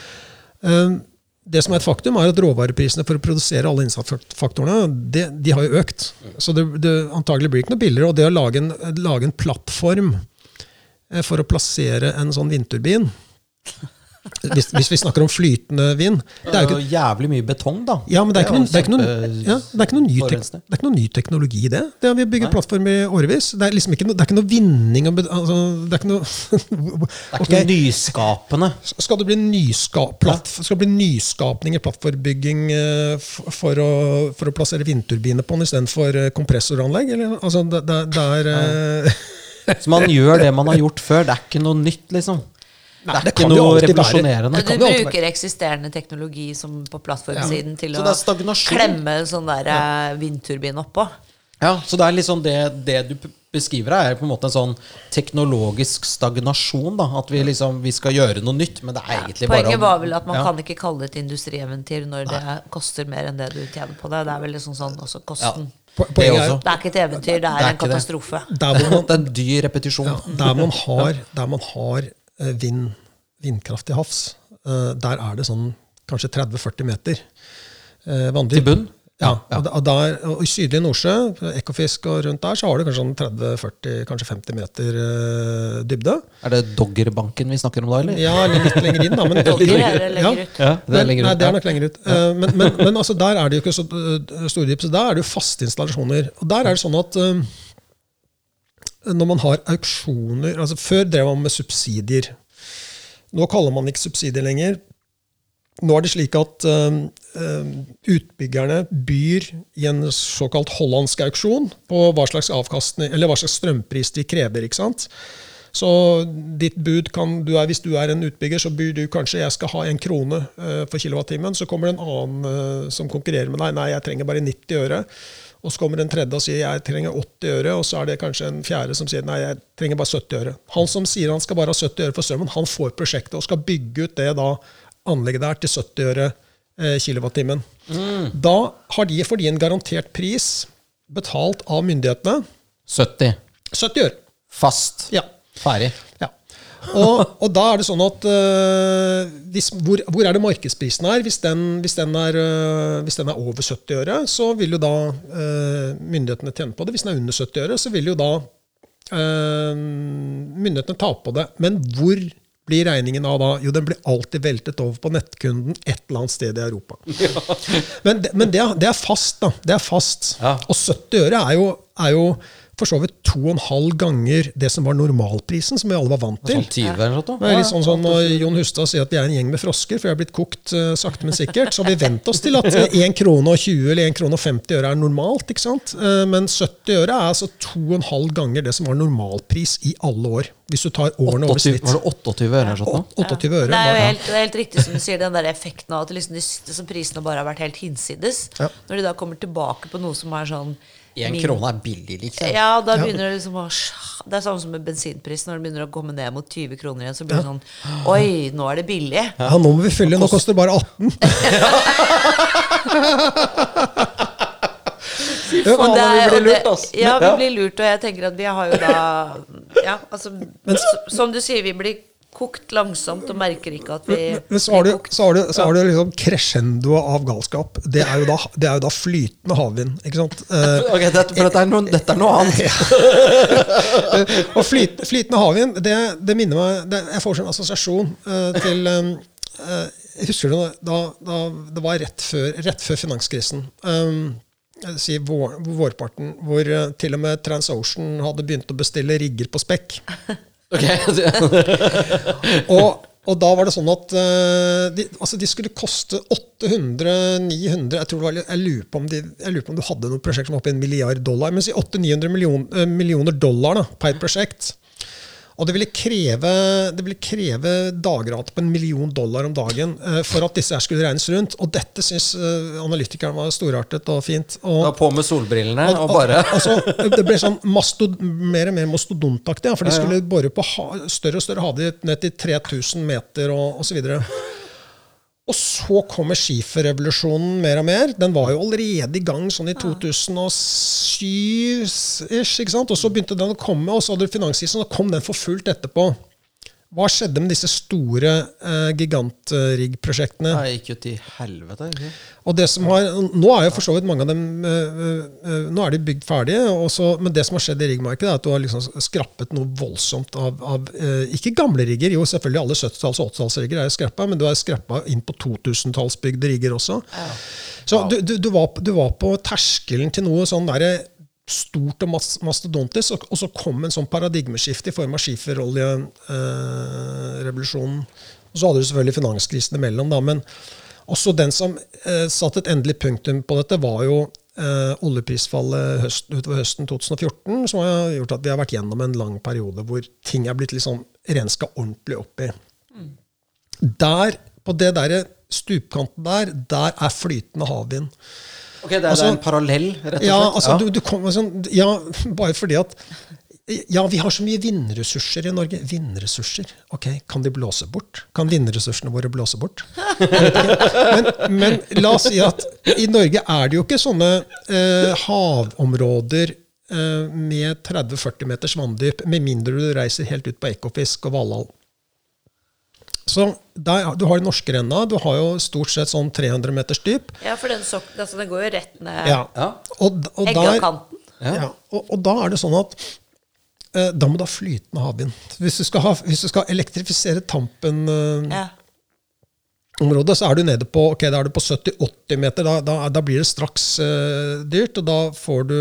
S3: Det som er et faktum, er at råvareprisene for å produsere alle innsatsfaktorene de, de har jo økt. Så det, det antagelig blir ikke noe billigere. Og det å lage en, lage en plattform eh, for å plassere en sånn vindturbin hvis, hvis vi snakker om flytende vind
S1: Det er jo jævlig mye betong, da.
S3: ja, men det er ikke, noen, ikke, ikke ny, ikke teknologi i det. det har vi bygget
S1: Nei.
S3: plattform i årevis. Det er liksom ikke noe, det er ikke noe vinning. Altså, det er ikke noe
S1: Det er ikke nyskapende.
S3: skal, det bli nyska, platt, skal det bli nyskapning i plattformbygging eh, for å, for å plassere vindturbiner på den istedenfor eh, kompressoranlegg? Eller? Altså, det, det, det er eh,
S1: Så man gjør det man har gjort før. Det er ikke noe nytt, liksom.
S3: Nei,
S1: det er
S3: det
S1: ikke
S3: kan jo alltid være.
S2: Du
S3: kan jo alltid
S2: bruker eksisterende teknologi som på plattformsiden til
S1: Så
S2: å
S1: det er
S2: klemme en sånn der ja. vindturbin oppå.
S1: Ja, så det er liksom det, det du beskriver her, er på en måte en sånn teknologisk stagnasjon. da, At vi liksom, vi skal gjøre noe nytt, men det er egentlig bare
S2: Poenget var vel at man
S1: ja.
S2: kan ikke kalle det et industrieventyr når det koster mer enn det du tjener på det. Det er vel liksom sånn også kosten.
S3: po-
S1: Det
S3: er
S1: også.
S2: Det er ikke et eventyr, det
S1: Det
S2: er
S1: er
S2: en
S1: ikke det.
S2: katastrofe.
S3: der man,
S1: Det er en dyr repetisjon.
S3: Ja, der man har, der man har eh, vind, vindkraft til havs, eh, der er det sånn kanskje 30-40 meter eh, vanndyp.
S1: Til bunn?
S3: Ja,
S1: Ja.
S3: Og, der, og I sydlige Nordsjø, Ekofisk og rundt der, så har du kanskje sånn 30-40, kanskje 50 meter uh, dybde.
S1: Er det Doggerbanken vi snakker om da, eller?
S3: Ja, eller litt lenger inn, da. Men,
S2: Dogger er det lenger
S3: Ja.
S2: ut.
S1: Ja, det er lenger
S3: Nei, det er nok lenger ut. Eh, Men, men, men altså, der er det jo ikke så uh, store dyp, så der er det jo faste installasjoner. Og der er det sånn at eh, når man har auksjoner altså Før drev man med subsidier. Nå kaller man ikke subsidier lenger. Nå er det slik at eh, eh, utbyggerne byr i en såkalt hollandsk auksjon på hva slags hva slags strømpris de krever. ikke sant? Så ditt bud kan du er, Hvis du er en utbygger, så byr du kanskje jeg skal ha en krone eh, for kilowattimen. Så kommer det en annen som konkurrerer med deg. Nei, jeg trenger bare 90 øre. Og så kommer en tredje og sier jeg trenger 80 øre. Og så er det kanskje en fjerde som sier nei, jeg trenger bare 70 øre. Han som sier han skal bare ha 70 øre for strømmen, han får prosjektet og skal bygge ut det da anlegget der til 70 øre eh, kilowattimen. Da har de, får de en garantert pris betalt av myndighetene.
S1: 70.
S3: 70 øre.
S1: Fast.
S3: Ja.
S1: Ferdig.
S3: Ja. Og, og da er det sånn at uh, hvis, hvor, hvor er det markedsprisen er? Hvis den, hvis, den er uh, hvis den er over 70 øre, så vil jo da uh, myndighetene tjene på det. Hvis den er under 70 øre, så vil jo da myndighetene tape på det. Men hvor blir regningen av da? Jo, den blir alltid veltet over på nettkunden et eller annet sted i Europa. Men, det, men det, er, det er fast, da. Det er fast.
S1: Ja.
S3: Og 70 øre er jo, er jo for så vidt to og en halv ganger det som var normalprisen, som vi alle var vant til.
S1: Sånn 20 eller noe?
S3: Det er litt sånn som når Jon Hustad sier at vi er en gjeng med frosker, for jeg har blitt kokt uh, sakte, men sikkert. Så har vi vent oss til at eh, 1 krone og 20 eller 1 krone og 50 øre er normalt. ikke sant? Uh, Men 70 øre er altså to og en halv ganger det som var normalpris i alle år. Hvis du tar årene over
S1: 28,
S3: snitt.
S1: var det 28 øre eller noe
S3: 28 øre.
S2: Det er jo helt, det er helt riktig som du sier, den der effekten av at liksom de, prisene bare har vært helt hinsides.
S3: Ja.
S2: Når de da kommer tilbake på noe som er sånn
S1: Én krone er billig, liksom.
S2: Ja, da begynner det liksom å Det er sånn som med bensinpris. Når det begynner å komme ned mot 20 kroner igjen, så blir det sånn Oi, nå er det billig.
S3: Ja, nå må vi fylle. Nå koster det bare 18.
S1: faen,
S2: Og det
S1: vi blir lurt, altså.
S2: Ja, vi blir lurt, og jeg tenker at vi har jo da Ja, altså Men, Som du sier, vi blir kokt langsomt og merker ikke at vi
S3: Men så har du, så har du, så har du liksom crescendoet av galskap. Det er, jo da, det er jo da flytende havvind. ikke sant? Eh,
S1: Ok, dette, for dette er, noe, dette er noe annet.
S3: og flyt, flytende havvind, det, det minner meg det, Jeg får en assosiasjon uh, til um, eh, husker det da, da det var rett før, rett før finanskrisen. Um, si vår, vårparten, hvor uh, til og med TransOcean hadde begynt å bestille rigger på spekk.
S1: Ok,
S3: Og, og da var det sånn at uh, de, altså de skulle koste 800-900 Jeg tror var, jeg lurer, på om de, jeg lurer på om du hadde noe prosjekt som var oppe i en milliard dollar. Men si 800-900 million, eh, millioner dollar da, per prosjekt. Og det ville kreve, det ville kreve dagrate på en million dollar om dagen uh, for at disse her skulle regnes rundt. Og dette syns uh, analytikeren var storartet og fint. Og,
S1: Da på med solbrillene og bare
S3: altså, det ble sånn mastod, mer og mer mastodontaktig, ja, for de skulle bore på ha, større og større havdyp ned til 3000 meter og osv. Og så kommer skiferrevolusjonen mer og mer. Den var jo allerede i gang sånn i 2007-ish. ikke sant? Og så begynte den å komme, og så hadde du finanskrisen, og kom den for fullt etterpå. Hva skjedde med disse store eh, gigantriggprosjektene?
S1: Ja, jeg gikk jo til helvete. ikke?
S3: Og det som har, Nå er jo for så vidt mange av dem øh, øh, Nå er de bygd ferdige, også, men det som har skjedd i riggmarkedet, er at du har liksom skrappet noe voldsomt av, av øh, Ikke gamle rigger, jo selvfølgelig alle 70-talls- og 80-tallsrigger er jo skrappa, men du har skrappa inn på 2000-tallsbygde rigger også. Så du, du, du, var, du var på terskelen til noe sånn derre stort og mastodontisk, og, og så kom en sånn paradigmeskifte i form av skiferoljerevolusjonen. og så hadde du selvfølgelig finanskrisen imellom, da, men også den som eh, satte et endelig punktum på dette, var jo eh, oljeprisfallet høst, utover høsten 2014, som har gjort at vi har vært gjennom en lang periode hvor ting er blitt liksom renska ordentlig opp i. Der, på det der stupkanten der, der er flytende havvind.
S1: Ok, det er,
S3: Altså-
S1: det er en parallell, rett og slett?
S3: Ja, altså, Du, du kommer sånn, ja, bare fordi at ja, vi har så mye vindressurser i Norge. Vindressurser. Ok, Kan de blåse bort? Kan vindressursene våre blåse bort? Men, men la oss si at i Norge er det jo ikke sånne eh, havområder eh, med 30-40 meters vanndyp, med mindre du reiser helt ut på Ekofisk og Valhall. Så der, Du har norskerenna. Du har jo stort sett sånn 300 meters dyp.
S2: Ja, for den, sok altså, den går jo rett ned
S3: Ja.
S1: Ja.
S3: Og, og der,
S2: Eggakanten.
S1: Ja.
S3: ja, og, og da er det sånn at eh, da må du ha flytende havvind. Hvis du skal, ha, hvis du skal elektrifisere Tampen eh,
S2: Ja.
S3: så er du nede på okay, da er du på 70-80 meter. Da, da, da blir det straks uh, dyrt, og da får du,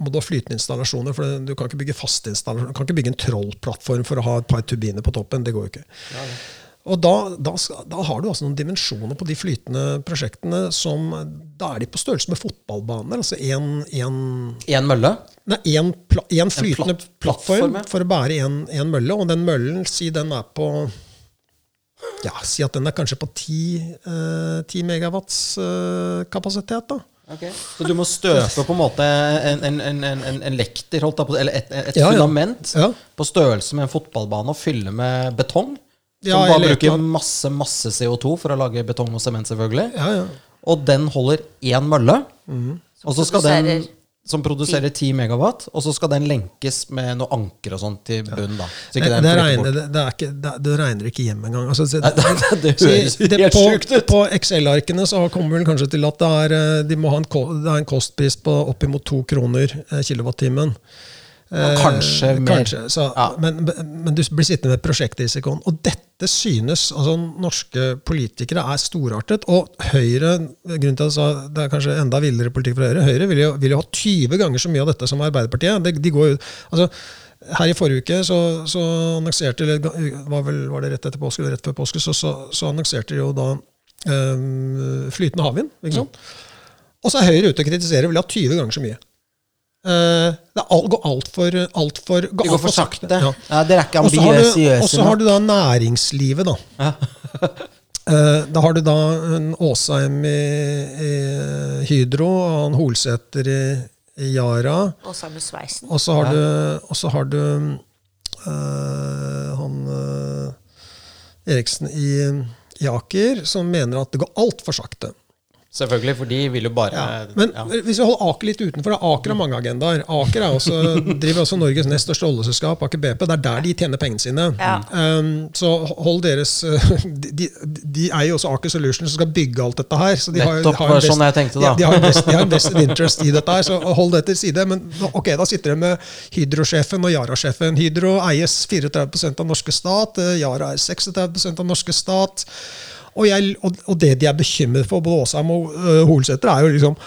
S3: må du ha flytende installasjoner. For du kan ikke bygge faste installasjoner. Du kan ikke bygge en trollplattform for å ha et par turbiner på toppen. Det går jo ikke. Og da, da, da har du altså noen dimensjoner på de flytende prosjektene som Da er de på størrelse med fotballbaner. Altså En
S1: mølle?
S3: Nei, én flytende
S1: platt-
S3: plattform
S1: plattform,
S3: for å bære en mølle. Og den møllen, si den er på Ja, si at den er kanskje på 10, eh, 10 megawatts eh, kapasitet. da.
S1: Okay. Så du må støpe på en måte en, en, en, en, lekter, eller et, et
S3: Ja, ja.
S1: fundament
S3: Ja.
S1: på størrelse med en fotballbane og fylle med betong. Som
S3: Ja,
S1: bare bruker masse masse CO2 for å lage betong og sement, selvfølgelig.
S3: Ja, ja.
S1: Og den holder én mølle. Og så skal den som produserer 10 megawatt, og så skal den lenkes med noe anker og sånn til bunnen. da. Så
S3: Det,
S1: ikke den
S3: det, regner, det, det, er ikke, det, det regner ikke hjem engang. Altså,
S1: det, det høres
S3: det,
S1: helt
S3: på,
S1: sjukt ut.
S3: på Excel-arkene så kommer vel kanskje til at det er, eh, de må ha en, det er en kostpris på oppimot to kroner eh, kilowattimen.
S1: Ja, kanskje
S3: Eh,
S1: mer.
S3: Kanskje, så,
S1: Ja.
S3: men, men du blir sittende med prosjektrisikoen. Og dette synes altså Norske politikere er storartet. Og Høyre grunnen til at jeg sa det er kanskje enda villere politikk for Høyre Høyre vil jo, vil jo ha 20 ganger så mye av dette som Arbeiderpartiet. De, de går jo, altså her i forrige uke så, så annonserte var, vel, var det rett etter påske eller rett før påske, så, så, så annonserte de jo da eh, flytende havvind. ikke sant? Og så er Høyre ute og kritiserer vil ha 20 ganger så mye. Eh, det all, går altfor alt for,
S1: alt for, alt for sakte.
S3: Ja.
S1: Ja, dere er ikke
S3: Og så har du- Og så har du da næringslivet, da. Eh, da har du da en Åsheim i, i Hydro og han Holsæter i, i Yara.
S2: Og sammen med sveisen.
S3: Og så har du, og så har du uh, han eh, Eriksen i, i Aker, som mener at det går altfor sakte.
S1: Selvfølgelig, for de vil jo bare
S3: Ja. Men
S1: ja.
S3: hvis vi holder Aker litt utenfor, da, Aker har mange agendaer. Aker er også, driver også Norges nest største oljeselskap, Aker BP. Det er der de tjener pengene sine.
S2: Ja.
S3: Um, så hold deres de, de, de eier jo også Aker Solutions som skal bygge alt dette her. Så de har,
S1: Nettopp,
S3: de har best-
S1: sånn jeg tenkte da.
S3: De, de har best, de har vested interest i dette her, så hold det til side. Men ok, da sitter de med Hydro-sjefen og Yara-sjefen. Hydro eies 34% av norske stat, eh, Yara er 36 av norske stat. Og, jeg, og, og det de er bekymret for, både Åsheim og uh, Holsæter, er jo liksom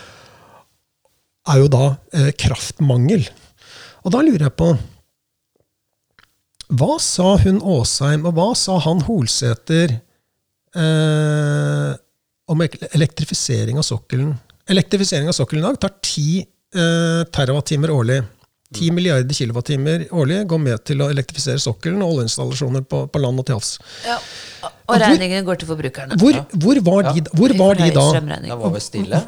S3: er jo da eh, kraftmangel. Og da lurer jeg på Hva sa hun Åsheim, og hva sa han Holsæter eh, om elektrifisering av sokkelen? Elektrifisering av sokkelen i dag tar 10 eh, terawattimer årlig. 10 milliarder kilowattimer årlig går med til å elektrifisere sokkelen og oljeinstallasjoner på, på land og til havs.
S2: Ja. Og regningen går til forbrukerne.
S3: Hvor, hvor, var, de, hvor var de da?
S1: Da var vi stille.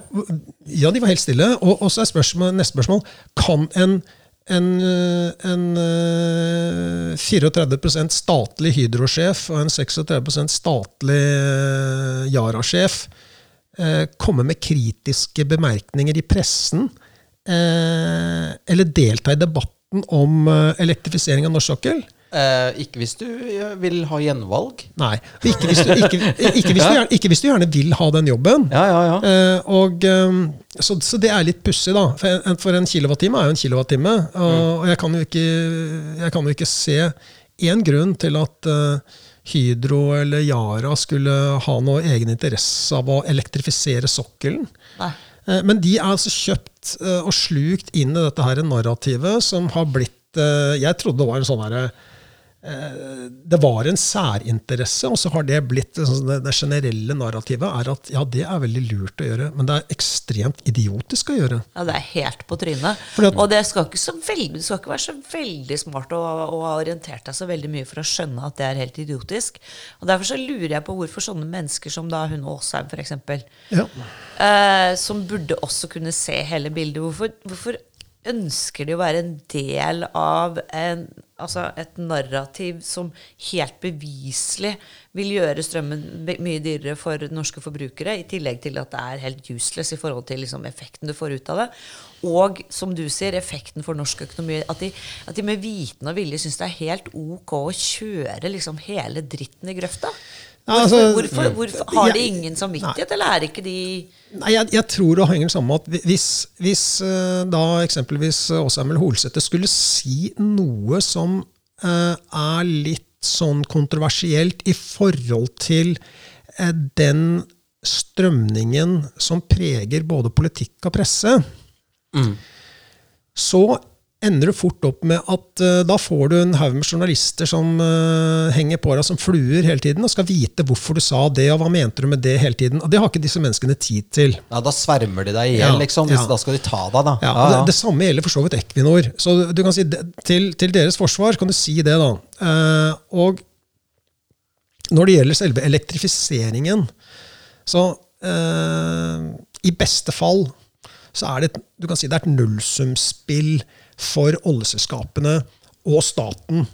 S3: Ja, de var helt stille. Og, og så er spørsmål, neste spørsmål Kan en, en, øh, en øh, 34% statlig Hydro-sjef og en 36% statlig øh, Yara-sjef komme med kritiske bemerkninger i pressen? Eh, eller delta i debatten om øh, elektrifisering av norsk sokkel?
S1: Eh, ikke hvis du eh, vil ha gjenvalg.
S3: Nei. Ikke hvis, du, ikke, ikke, hvis du gjerne, ikke hvis du gjerne vil ha den jobben.
S1: Ja, ja, ja.
S3: Eh, og, ehm, så, så det er litt pussig, da. For en, for en kilowattime er jo en kilowattime. Og, og jeg, kan jeg kan jo ikke se én grunn til at uh, Hydro eller Yara skulle ha noe egen interesse av å elektrifisere sokkelen.
S2: Nei.
S3: Eh, Men de er altså kjøpt eh, og slukt inn i dette her narrativet som har blitt eh, Jeg trodde det var en sånn herre Det var en særinteresse, og så har det blitt sånn, det, generelle narrativet er at ja, det er veldig lurt å gjøre, men det er ekstremt idiotisk å gjøre.
S2: Ja, det er helt på trynet.
S3: At-
S2: og det skal ikke, så veldig, skal ikke være så veldig smart å, ha orientert deg så veldig mye for å skjønne at det er helt idiotisk. Og Derfor så lurer jeg på hvorfor sånne mennesker som da hun Åsheim, f.eks.,
S3: Ja.
S2: eh, som burde også kunne se hele bildet, hvorfor, hvorfor ønsker de å være en del av en, altså et narrativ som helt beviselig vil gjøre strømmen mye dyrere for norske forbrukere, i tillegg til at det er helt useless i forhold til liksom effekten du får ut av det. Og som du sier, effekten for norsk økonomi. At de, at de med viten og vilje syns det er helt ok å kjøre liksom hele dritten i grøfta.
S3: Ja,
S2: Hvorfor,
S3: altså,
S2: hvorfor, hvorfor Har de ingen samvittighet, eller er ikke de
S3: Nei, jeg, jeg tror det henger sammen med at hvis, hvis eh, da eksempelvis Åse Emil Holsæter skulle si noe som uh, er litt sånn kontroversielt i forhold til uh, den strømningen som preger både politikk og presse, så ender du fort opp med at uh, da får du en haug med journalister som uh, henger på deg som fluer hele tiden og skal vite hvorfor du sa det, og hva mente du med det hele tiden. Og det har ikke disse menneskene tid til.
S1: ja. Da svermer de deg i hjel,
S3: Ja,
S1: liksom.
S3: Ja.
S1: Da skal de ta deg, da.
S3: Ja, ja, Det, det samme gjelder for så vidt Equinor. Så du kan si, til, til deres forsvar kan du si det, da. Uh, og når det gjelder selve elektrifiseringen, så i beste fall så er det, du kan si det er et nullsumspill for oljeselskapene og staten.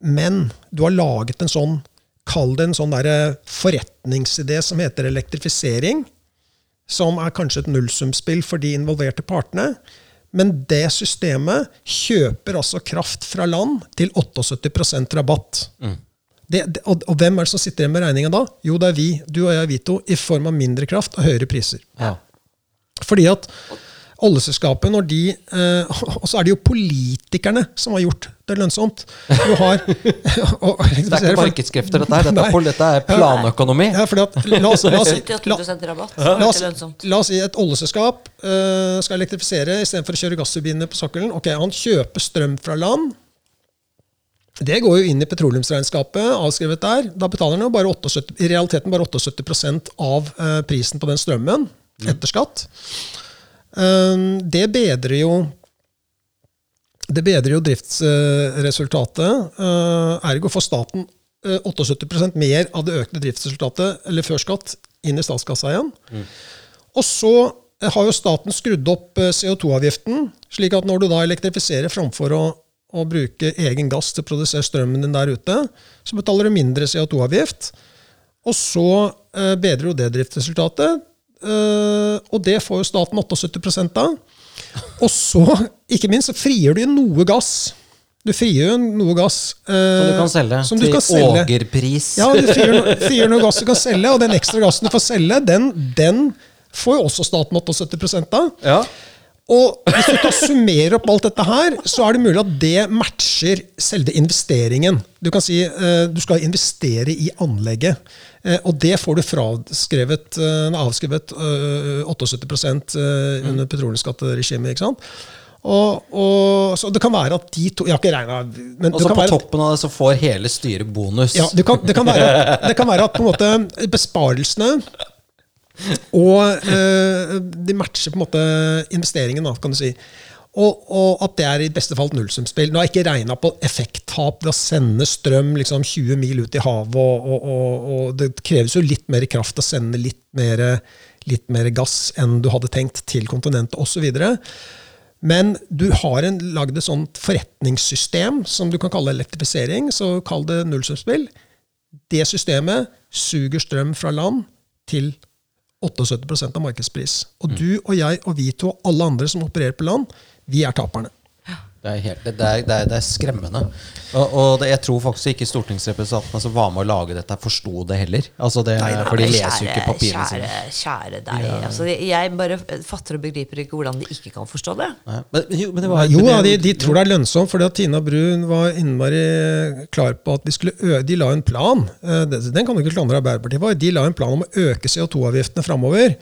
S3: Men du har laget en sånn, kall det en sånn der forretningsidé som heter elektrifisering som er kanskje et nullsumspill for de involverte partene. Men det systemet kjøper altså kraft fra land til 78% rabatt. Det, det, og, og hvem er det som sitter igjen med regninga da? Jo, det er vi, du og jeg, Vito, i form av mindre kraft og høyere priser.
S1: Ja.
S3: Fordi at oljeselskapet, når de eh, Og så er det jo politikerne som har gjort det lønnsomt. Du har, og,
S1: Det er ikke markedskrefter, dette her. Dette, er, dette er planøkonomi.
S3: Ja, fordi at, la, oss, la, oss, la,
S2: 78 rabatt.
S3: La
S2: Det
S3: oss,
S2: lønnsomt.
S3: la oss si et oljeselskap eh, skal elektrifisere istedenfor å kjøre gassturbiner på sokkelen. Ok, Han kjøper strøm fra land. Det går jo inn i petroleumsregnskapet, avskrevet der. Da betaler han jo bare 78, i realiteten bare 78 av eh, prisen på den strømmen etter skatt. Um, det bedrer jo det bedrer jo driftsresultatet. Uh, ergo får staten eh, 78 mer av det økte driftsresultatet eller før skatt inn i statskassa igjen. Og så eh, har jo staten skrudd opp eh, CO2-avgiften, slik at når du da elektrifiserer framfor å, å bruke egen gass til å produsere strømmen din der ute, så betaler du mindre CO2-avgift. Og så eh, bedrer jo det driftsresultatet, eh, og det får jo staten 78 av. Og så, ikke minst, så frigjør du noe gass. Du frigjør jo noe gass. eh,
S1: Som du kan selge
S3: som du
S1: til
S3: selge.
S1: ågerpris.
S3: Ja, du frigjør, frigjør noe gass du kan selge, og den ekstra gassen du får selge, den, den får jo også staten 78 av.
S1: Ja.
S3: Og hvis du da summerer opp alt dette her, så er det mulig at det matcher selve investeringen. Du kan si eh, du skal investere i anlegget. Eh, og det får du fraskrevet, eh, avskrevet eh, 78 eh, under petroleumsskatteregimet. ikke sant? Og, og, så det kan være at de to Jeg har ikke regna
S1: Og så på toppen av det så får hele styret bonus.
S3: ja, det kan, det, kan være, at- det kan være at på en måte besparelsene og eh, de matcher på en måte investeringen, da, kan du si. Og, og at det er i beste fall et nullsumspill. Nå har jeg ikke regna på effekttap ved å sende strøm liksom 20 mil ut i havet. Og, og, og, det kreves jo litt mer kraft å sende litt mer, litt mer gass enn du hadde tenkt til kontinentet osv. Men du har en, lagd et sånt forretningssystem som du kan kalle elektrifisering. Så kall det nullsumspill. Det systemet suger strøm fra land til 78% av markedspris. Og du og jeg og vi to og alle andre som opererer på land, vi er taperne.
S1: Det er, helt, det er, det er, det er skremmende. Og, og jeg tror faktisk ikke stortingsrepresentantene som var med å lage dette, forsto det heller. Altså det, for de leser jo ikke papirene
S2: kjære,
S1: sine.
S2: kjære deg. Altså, jeg bare fatter og begriper ikke hvordan de ikke kan forstå det.
S1: Nei, Men, jo, men det var,
S3: Jo
S1: men
S3: de, de tror det er lønnsomt, fordi Tina Brun var innmari klar på at vi skulle ø De la en plan. eh, Den kan du ikke klandre Arbeiderpartiet for. De la en plan om å øke CO2-avgiftene framover.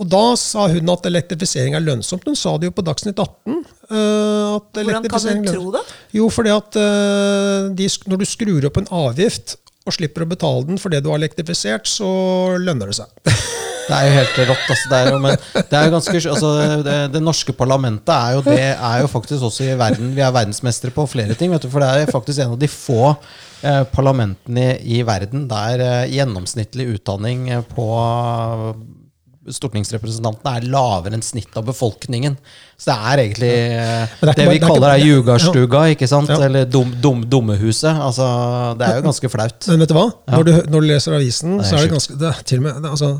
S3: Og da sa hun at elektrifisering er lønnsomt. Hun sa det jo på Dagsnytt 18. eh, at
S2: Hvordan kan
S3: hun
S2: du tro det?
S3: Jo, fordi at eh, de, når du skrur opp en avgift og slipper å betale den for det du har elektrifisert, så lønner det seg.
S1: Det er jo helt rått. Altså, det, er jo, men det, er jo ganske, altså, det, det norske parlamentet er jo, det, er jo faktisk også i verden Vi er verdensmestere på flere ting. Vet du, for det er faktisk en av de få eh, parlamentene i, i verden der eh, gjennomsnittlig utdanning eh, på stortingsrepresentantene er lavere enn snittet av befolkningen. Så det er egentlig eh,
S3: det er
S1: det vi bare-
S3: det er
S1: kaller er jugarstuga, ikke sant?
S3: Ja.
S1: Eller dum, dum, dummehuset. Altså, det er jo ganske flaut.
S3: Men vet du hva? Når, du, når du leser avisen,
S1: Det er
S3: så er det ganske det er til og med, det, altså,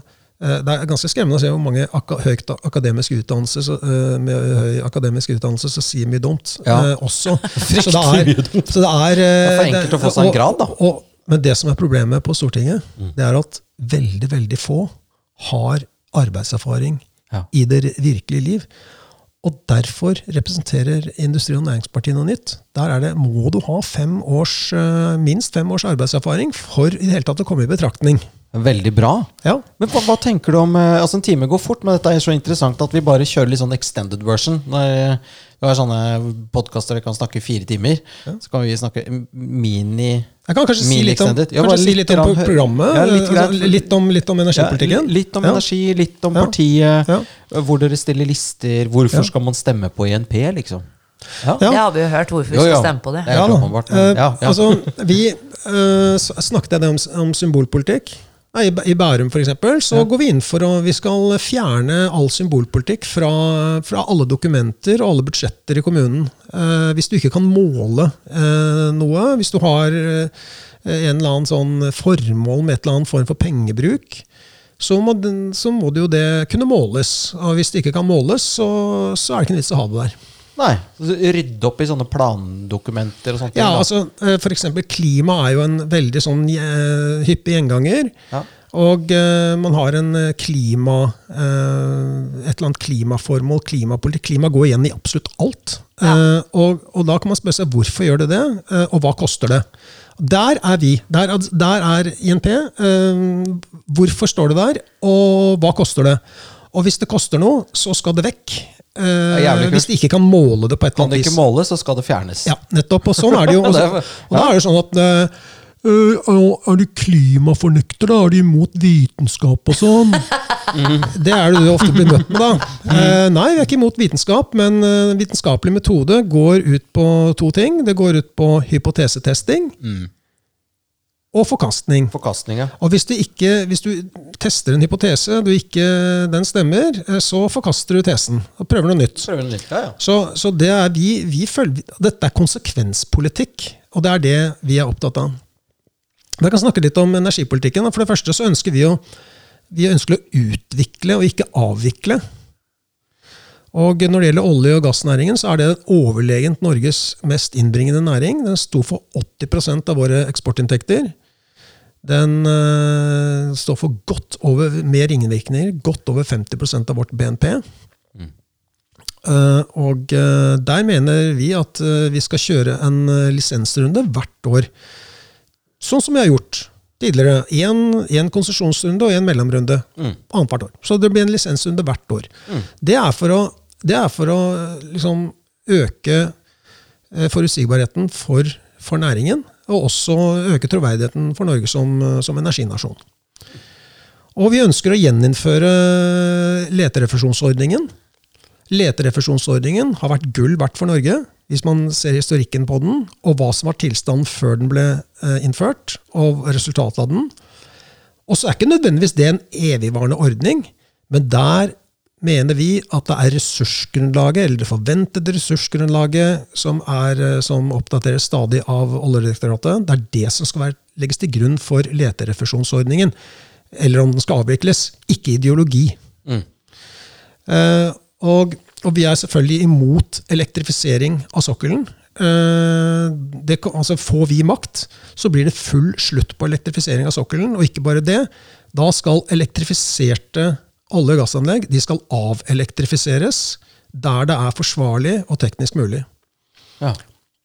S3: eh, det er ganske skremmende å se hvor mange ak høyt akademisk utdannelse så, eh, med høy akademisk utdannelse så sier mye dumt.
S1: Ja.
S3: eh, også. så det er, så det er,
S1: Det er for enkelt å få seg en grad, da.
S3: Og, og, men det som er problemet på Stortinget,
S1: Mm.
S3: det er at veldig, veldig få har arbeidserfaring
S1: Ja.
S3: i det virkelige liv. Og derfor representerer Industri- og Næringspartiet noe nytt. Der er det, må du ha fem års, eh, minst fem års arbeidserfaring for i det hele tatt å komme i betraktning.
S1: Veldig bra.
S3: Ja.
S1: Men hva, hva tenker du om eh, Altså En time går fort, men dette er så interessant at vi bare kjører litt sånn extended version. Når vi har sånne podkaster vi kan snakke fire timer. Så kan vi snakke mini
S3: Jeg kan kanskje si litt om,
S1: Ja, litt
S3: si
S1: litt
S3: om
S1: grann-
S3: programmet.
S1: Ja, litt
S3: altså, litt, om, litt om energipolitikken.
S1: Ja, litt om
S3: Ja.
S1: energi, litt om
S3: Ja.
S1: partiet.
S3: Ja.
S1: Hvor dere stiller lister. Hvorfor
S3: Ja.
S1: skal man stemme på INP, liksom? Ja.
S3: Ja.
S2: Det har vi jo hørt hvorfor vi
S1: Jo,
S2: skal stemme på det.
S1: Det er
S3: Ja, da. Eh,
S1: ja, ja.
S3: Altså, vi eh, Snakket jeg om, om symbolpolitikk? I Bærum for eksempel, så går vi inn for å vi skal fjerne all symbolpolitikk fra, fra alle dokumenter og alle budsjetter i kommunen. Eh, hvis du ikke kan måle eh, noe, hvis du har eh, en eller annen sånn formål med et eller annet form for pengebruk, så må, den, så må det jo det kunne måles. Og hvis det ikke kan måles, så, så er det ikke noen vits å ha det der.
S1: Nei. Rydde opp i sånne plandokumenter og sånt.
S3: Ja, altså F.eks. for eksempel klima er jo en veldig sånn eh, hyppig gjenganger.
S1: Ja.
S3: Og eh, man har en eh, klima eh, et eller annet klimaformål, klimapolitikk. Klima går igjen i absolutt alt.
S2: Ja.
S3: Eh, og, og da kan man spørre seg hvorfor gjør det det, eh, og hva koster det? Der er vi. Der, er- der er INP. Eh, hvorfor står det der, og hva koster det? Og hvis det koster noe, så skal det vekk.
S1: Kult.
S3: hvis de ikke kan måle det på et eller annet vis.
S1: Kan det ikke måle, så skal det fjernes.
S3: Ja, nettopp. Og sånn er det jo. Og,
S1: Det
S3: så,
S1: er-
S3: og da er det sånn at øh, Er du klimafornekter, da? Er du imot vitenskap og sånn? Det er det du ofte blir møtt med, da. Uh, nei, vi er ikke imot vitenskap, men vitenskapelig metode går ut på to ting. Det går ut på hypotesetesting og forkastning.
S1: Forkastning, ja.
S3: Og hvis du, ikke, hvis du tester en hypotese, du ikke, den stemmer, eh, så forkaster du tesen og prøver noe nytt.
S1: Prøver noe nytt Ja, ja.
S3: Så, så det er vi, vi følger, dette er konsekvenspolitikk, og det er det vi er opptatt av. Jeg kan snakke litt om energipolitikken. For det første så ønsker vi å, vi ønsker å utvikle og ikke avvikle. Og Når det gjelder olje- og gassnæringen, så er det overlegent Norges mest innbringende næring. Den sto for 80% av våre eksportinntekter. Den uh, står for godt over, med ringvirkninger, godt over 50% av vårt BNP. Uh, og uh, der mener vi at eh, vi skal kjøre en eh, lisensrunde hvert år. Sånn som vi har gjort tidligere. Én konsesjonsrunde og én mellomrunde
S1: Mm.
S3: annethvert år. Så det blir en lisensrunde hvert år. Det er for å, det er for å eh, liksom, øke eh, forutsigbarheten for, for næringen, og også øke troverdigheten for Norge som, eh, som energinasjon. Og vi ønsker å gjeninnføre leterefusjonsordningen. Leterefusjonsordningen har vært gull verdt for Norge, hvis man ser historikken på den, og hva som var tilstanden før den ble eh, innført, og resultatet av den. Og så er ikke nødvendigvis det en evigvarende ordning, men der mener vi at det er ressursgrunnlaget, eller det forventede ressursgrunnlaget, som, er, eh, som oppdateres stadig av Oljedirektoratet. Det er det som skal være, legges til grunn for leterefusjonsordningen. Eller om den skal avvikles. Ikke ideologi.
S1: Mm.
S3: Eh, og, og vi er selvfølgelig imot elektrifisering av sokkelen. Eh, det, altså Får vi makt, så blir det full slutt på elektrifisering av sokkelen. Og ikke bare det. Da skal elektrifiserte olje- og gassanlegg de skal avelektrifiseres der det er forsvarlig og teknisk mulig.
S1: Ja.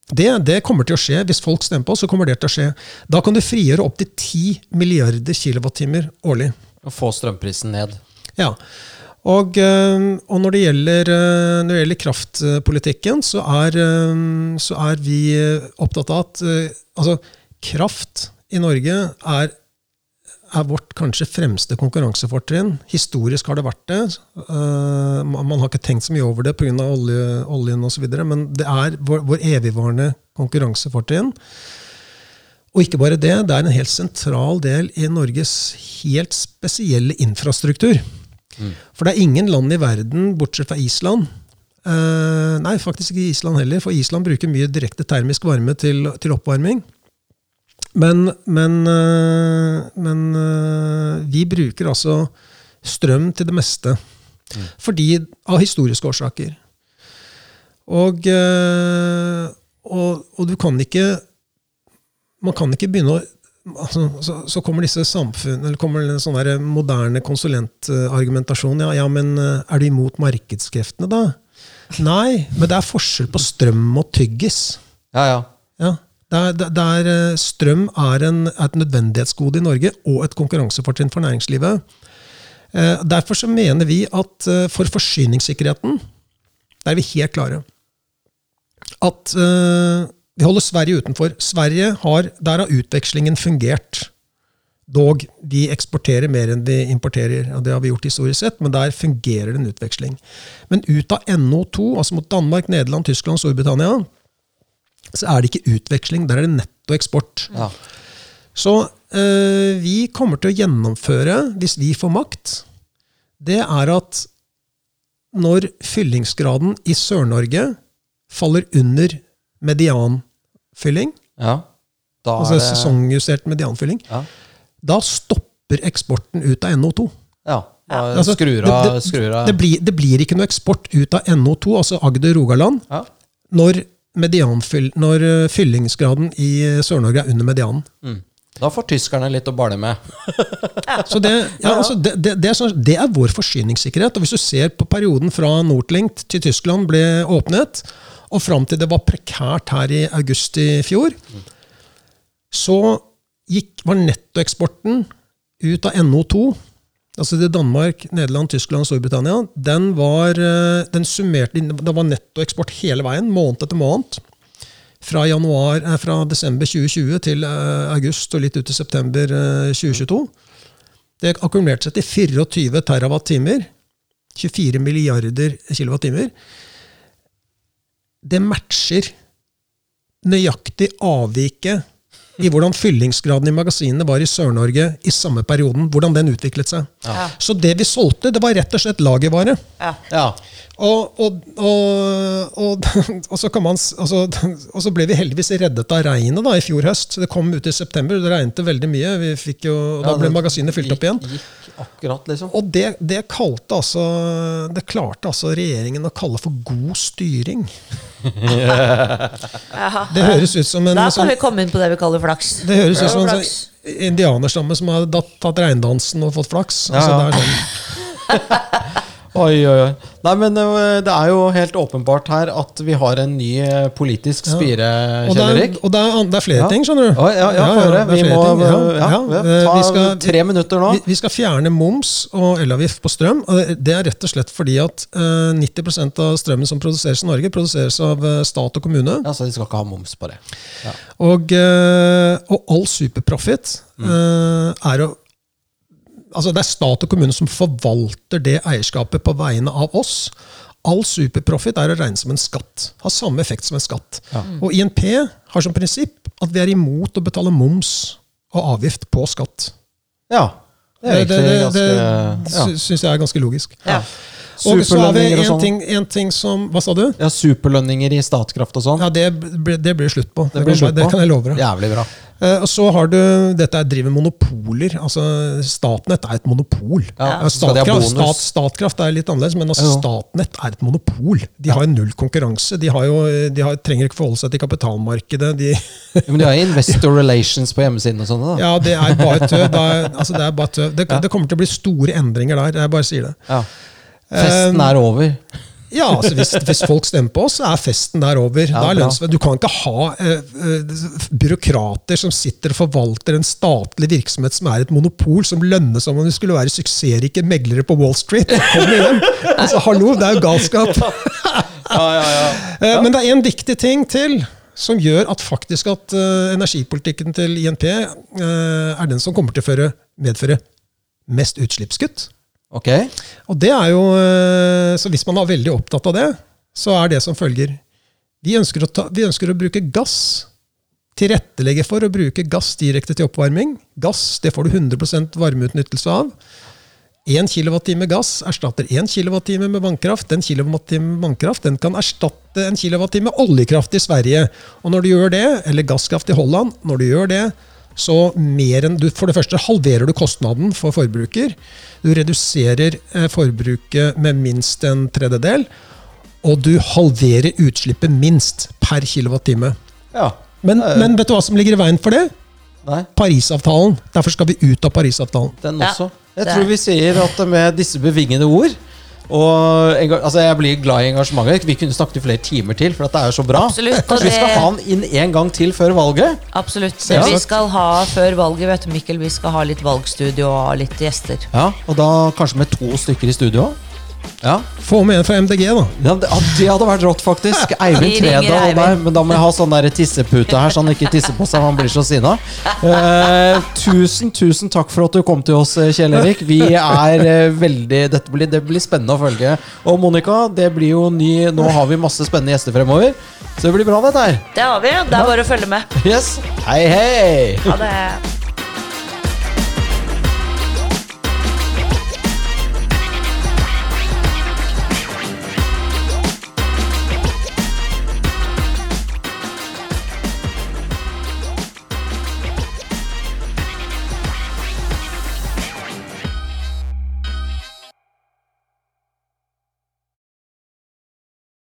S3: Det, det kommer til å skje. Hvis folk stemmer på oss, så kommer det til å skje. Da kan du frigjøre opptil 10 milliarder kilowattimer årlig.
S1: Og få strømprisen ned.
S3: Ja. Og, øh, og når, det gjelder, øh, når det gjelder kraftpolitikken, så er, øh, så er vi opptatt av at altså, kraft i Norge er, er vårt kanskje fremste konkurransefortrinn. Historisk har det vært det. Uh, man har ikke tenkt så mye over det pga. Olje, oljen osv., men det er vår, vår evigvarende konkurransefortrinn. Og ikke bare det, det er en helt sentral del i Norges helt spesielle infrastruktur. For det er ingen land i verden, bortsett fra Island eh, Nei, faktisk ikke Island heller, for Island bruker mye direkte termisk varme til, til oppvarming. Men, men, eh, men eh, vi bruker altså strøm til det meste. Fordi Av historiske årsaker. Og, eh, og, og du kan ikke Man kan ikke begynne å altså, så, så kommer disse samfunn, eller kommer en sånn der moderne konsulentargumentasjon. Ja, ja, men er du imot markedskreftene, da? Nei, men det er forskjell på strøm og tyggis.
S1: Ja, ja.
S3: Ja, det er, det er, eh, strøm er, en, er et nødvendighetsgode i Norge og et konkurransefortrinn for næringslivet. Eh, Derfor så mener vi at eh, for forsyningssikkerheten, der er vi helt klare. At vi holder Sverige utenfor. Sverige har, Der har utvekslingen fungert. Dog, vi eksporterer mer enn vi importerer. og Det har vi gjort historisk sett, men der fungerer det en utveksling. Men ut av NO2, altså mot Danmark, Nederland, Tyskland, Storbritannia, så er det ikke utveksling. Der er det nettoeksport.
S1: ja.
S3: Så eh, vi kommer til å gjennomføre, hvis vi får makt, det er at når fyllingsgraden i Sør-Norge faller under medianfylling,
S1: ja. Da
S3: altså
S1: det
S3: sesongjustert medianfylling,
S1: Ja.
S3: da stopper eksporten ut av NO2.
S1: Ja. Ja,
S3: Altså,
S1: skrur
S3: det-
S1: av,
S3: det,
S1: det,
S3: det, blir, det blir ikke noe eksport ut av NO2, altså Agder-Rogaland,
S1: Ja.
S3: når, medianfyll, når eh, fyllingsgraden i eh, Sør-Norge er under medianen.
S1: Mm. Da får tyskerne litt å bale med.
S3: Så det, ja, altså det, det, det, er sånn, det er vår forsyningssikkerhet. Og hvis du ser på perioden fra Nordlink til Tyskland ble åpnet, og fram til det var prekært her i august i fjor, så gikk, var nettoeksporten ut av NO2, altså det Danmark, Nederland, Tyskland og Storbritannia, den var, eh, den summerte, det var nettoeksport hele veien, måned etter måned. Fra, januar, eh, fra desember 2020 til eh, august og litt ut til september eh, 2022. Det akkumulerte seg til 24 terawatt-timer. 24 milliarder kilowattimer. Det matcher nøyaktig avviket i hvordan fyllingsgraden i magasinene var i Sør-Norge i samme perioden. Hvordan den utviklet seg.
S2: Ja.
S3: Så det vi solgte, det var rett og slett lagervare.
S2: Ja.
S3: Og, og, og, og, og, så kan man, altså, og så ble vi heldigvis reddet av regnet da, i fjor høst. Så Det kom ut i september, det regnet veldig mye. Vi fikk jo, og da ble magasinet fylt opp igjen.
S1: Akkurat, liksom.
S3: Og det, det, kalte altså, det klarte altså regjeringen å kalle for god styring. Det høres ut som en
S2: Da kan
S3: sånn,
S2: vi komme inn på det vi kaller flaks.
S3: det høres ut som en sånn indianerstamme som har tatt regndansen og fått flaks. Altså,
S1: Ja, ja.
S3: det er sånn.
S1: Oi, oi, oi. Nei, men det er jo helt åpenbart her at vi har en ny politisk spire,
S3: det
S1: Kjell
S3: er,
S1: Erik.
S3: og det er, det er flere
S1: Ja.
S3: ting, skjønner du.
S1: Ja, ja,
S3: er
S1: Vi må ja,
S3: ja.
S1: ja, ta
S3: vi skal-
S1: tre minutter nå.
S3: Vi, vi skal fjerne moms og elavgift på strøm. og det- er rett og slett fordi at uh, 90% av strømmen som produseres i Norge, produseres av stat og kommune.
S1: Ja, så de skal ikke ha moms på det. Ja.
S3: Og, uh, og all superprofit mm. er å Altså det er stat og kommune som forvalter det eierskapet på vegne av oss. All superprofit er å regne som en skatt. Har samme effekt som en skatt. Og INP har som prinsipp at vi er imot å betale moms og avgift på skatt.
S1: ja. Det
S3: Det, det, det
S1: ja.
S3: syns jeg er ganske logisk.
S2: Ja.
S3: Og så har vi en
S1: sånn.
S3: ting, en ting som Hva sa du?
S1: Ja, superlønninger i Statkraft og sånn.
S3: Ja, Det, det blir slutt på.
S1: Det blir
S3: kan,
S1: slutt
S3: det
S1: på.
S3: kan jeg love deg.
S1: Jævlig bra.
S3: Eh, Og så har du Dette er driver monopoler. altså Statnett er et monopol.
S1: Ja,
S3: Statkraft, stat, Statkraft er litt annerledes, men altså. Statnett er et monopol. De har jo null konkurranse. De, har jo, de har, trenger ikke forholde seg til kapitalmarkedet. De,
S1: Men de har investor relations på hjemmesiden og sånne, da.
S3: ja, Det er bare tøv. Det, er, altså, det, er bare tøv. Det, det kommer til å bli store endringer der. Jeg bare sier det.
S1: Ja. Festen er over.
S3: Ja, altså hvis, hvis folk stemmer på oss, så er festen der over.
S1: Ja,
S3: er Du kan ikke ha eh, eh, byråkrater som sitter og forvalter en statlig virksomhet som er et monopol, som lønnes som om de skulle være suksessrike meglere på Wall Street. Kom igjen! Altså, hallo, det er jo galskap. Eh, Men det er en viktig ting til som gjør at faktisk at uh, energipolitikken til INP uh, er den som kommer til å medføre mest utslippskutt.
S1: Ok?
S3: Og det er jo, eh, så Hvis man er veldig opptatt av det, så er det som følger Vi ønsker å, ta, vi ønsker å bruke gass. Tilrettelegge for å bruke gass direkte til oppvarming. Gass det får du 100% varmeutnyttelse av. 1 kWt gass erstatter 1 kWt med vannkraft. Den kWt med vannkraft den kan erstatte en kWt med oljekraft i Sverige. Og når du gjør det, eller gasskraft i Holland, når du gjør det, så mer enn du, For det første halverer du kostnaden for forbruker. Du reduserer eh, forbruket med minst en tredjedel. Og du halverer utslippet minst per kilowattime.
S1: Ja.
S3: Men, men vet du hva som ligger i veien for det?
S1: Nei,
S3: Parisavtalen. Derfor skal vi ut av Parisavtalen.
S1: den
S2: Ja,
S1: også. Jeg tror vi sier at med disse bevingede ord og altså Jeg blir glad i engasjementet. Vi kunne snakket i flere timer til, for at det er så bra.
S2: Absolutt,
S1: Kanskje det... vi skal ha den inn en gang til før valget?
S2: Absolutt.
S3: Ja.
S2: Vi skal ha før valget, vet du, Mikkel, vi skal ha litt valgstudio og litt gjester.
S1: Ja, Og da kanskje med to stykker i studio? Ja,
S3: Få med en fra MDG, da.
S1: ja det, det hadde vært rått, faktisk. Eivind Tredal
S2: Eivind.
S1: der. Men da må jeg ha sånn der tissepute her, så han ikke tisser på seg. Han blir så sinna. Eh, tusen, tusen takk for at du kom til oss, eh, Kjell Erik. Vi er eh, veldig Dette blir, det blir spennende å følge. Og Monica, det blir jo ny Nå har vi masse spennende gjester fremover. Så det blir bra, dette her.
S2: Det har vi. Det er bare å følge med.
S1: Yes. Hei, hei!
S2: Ha det.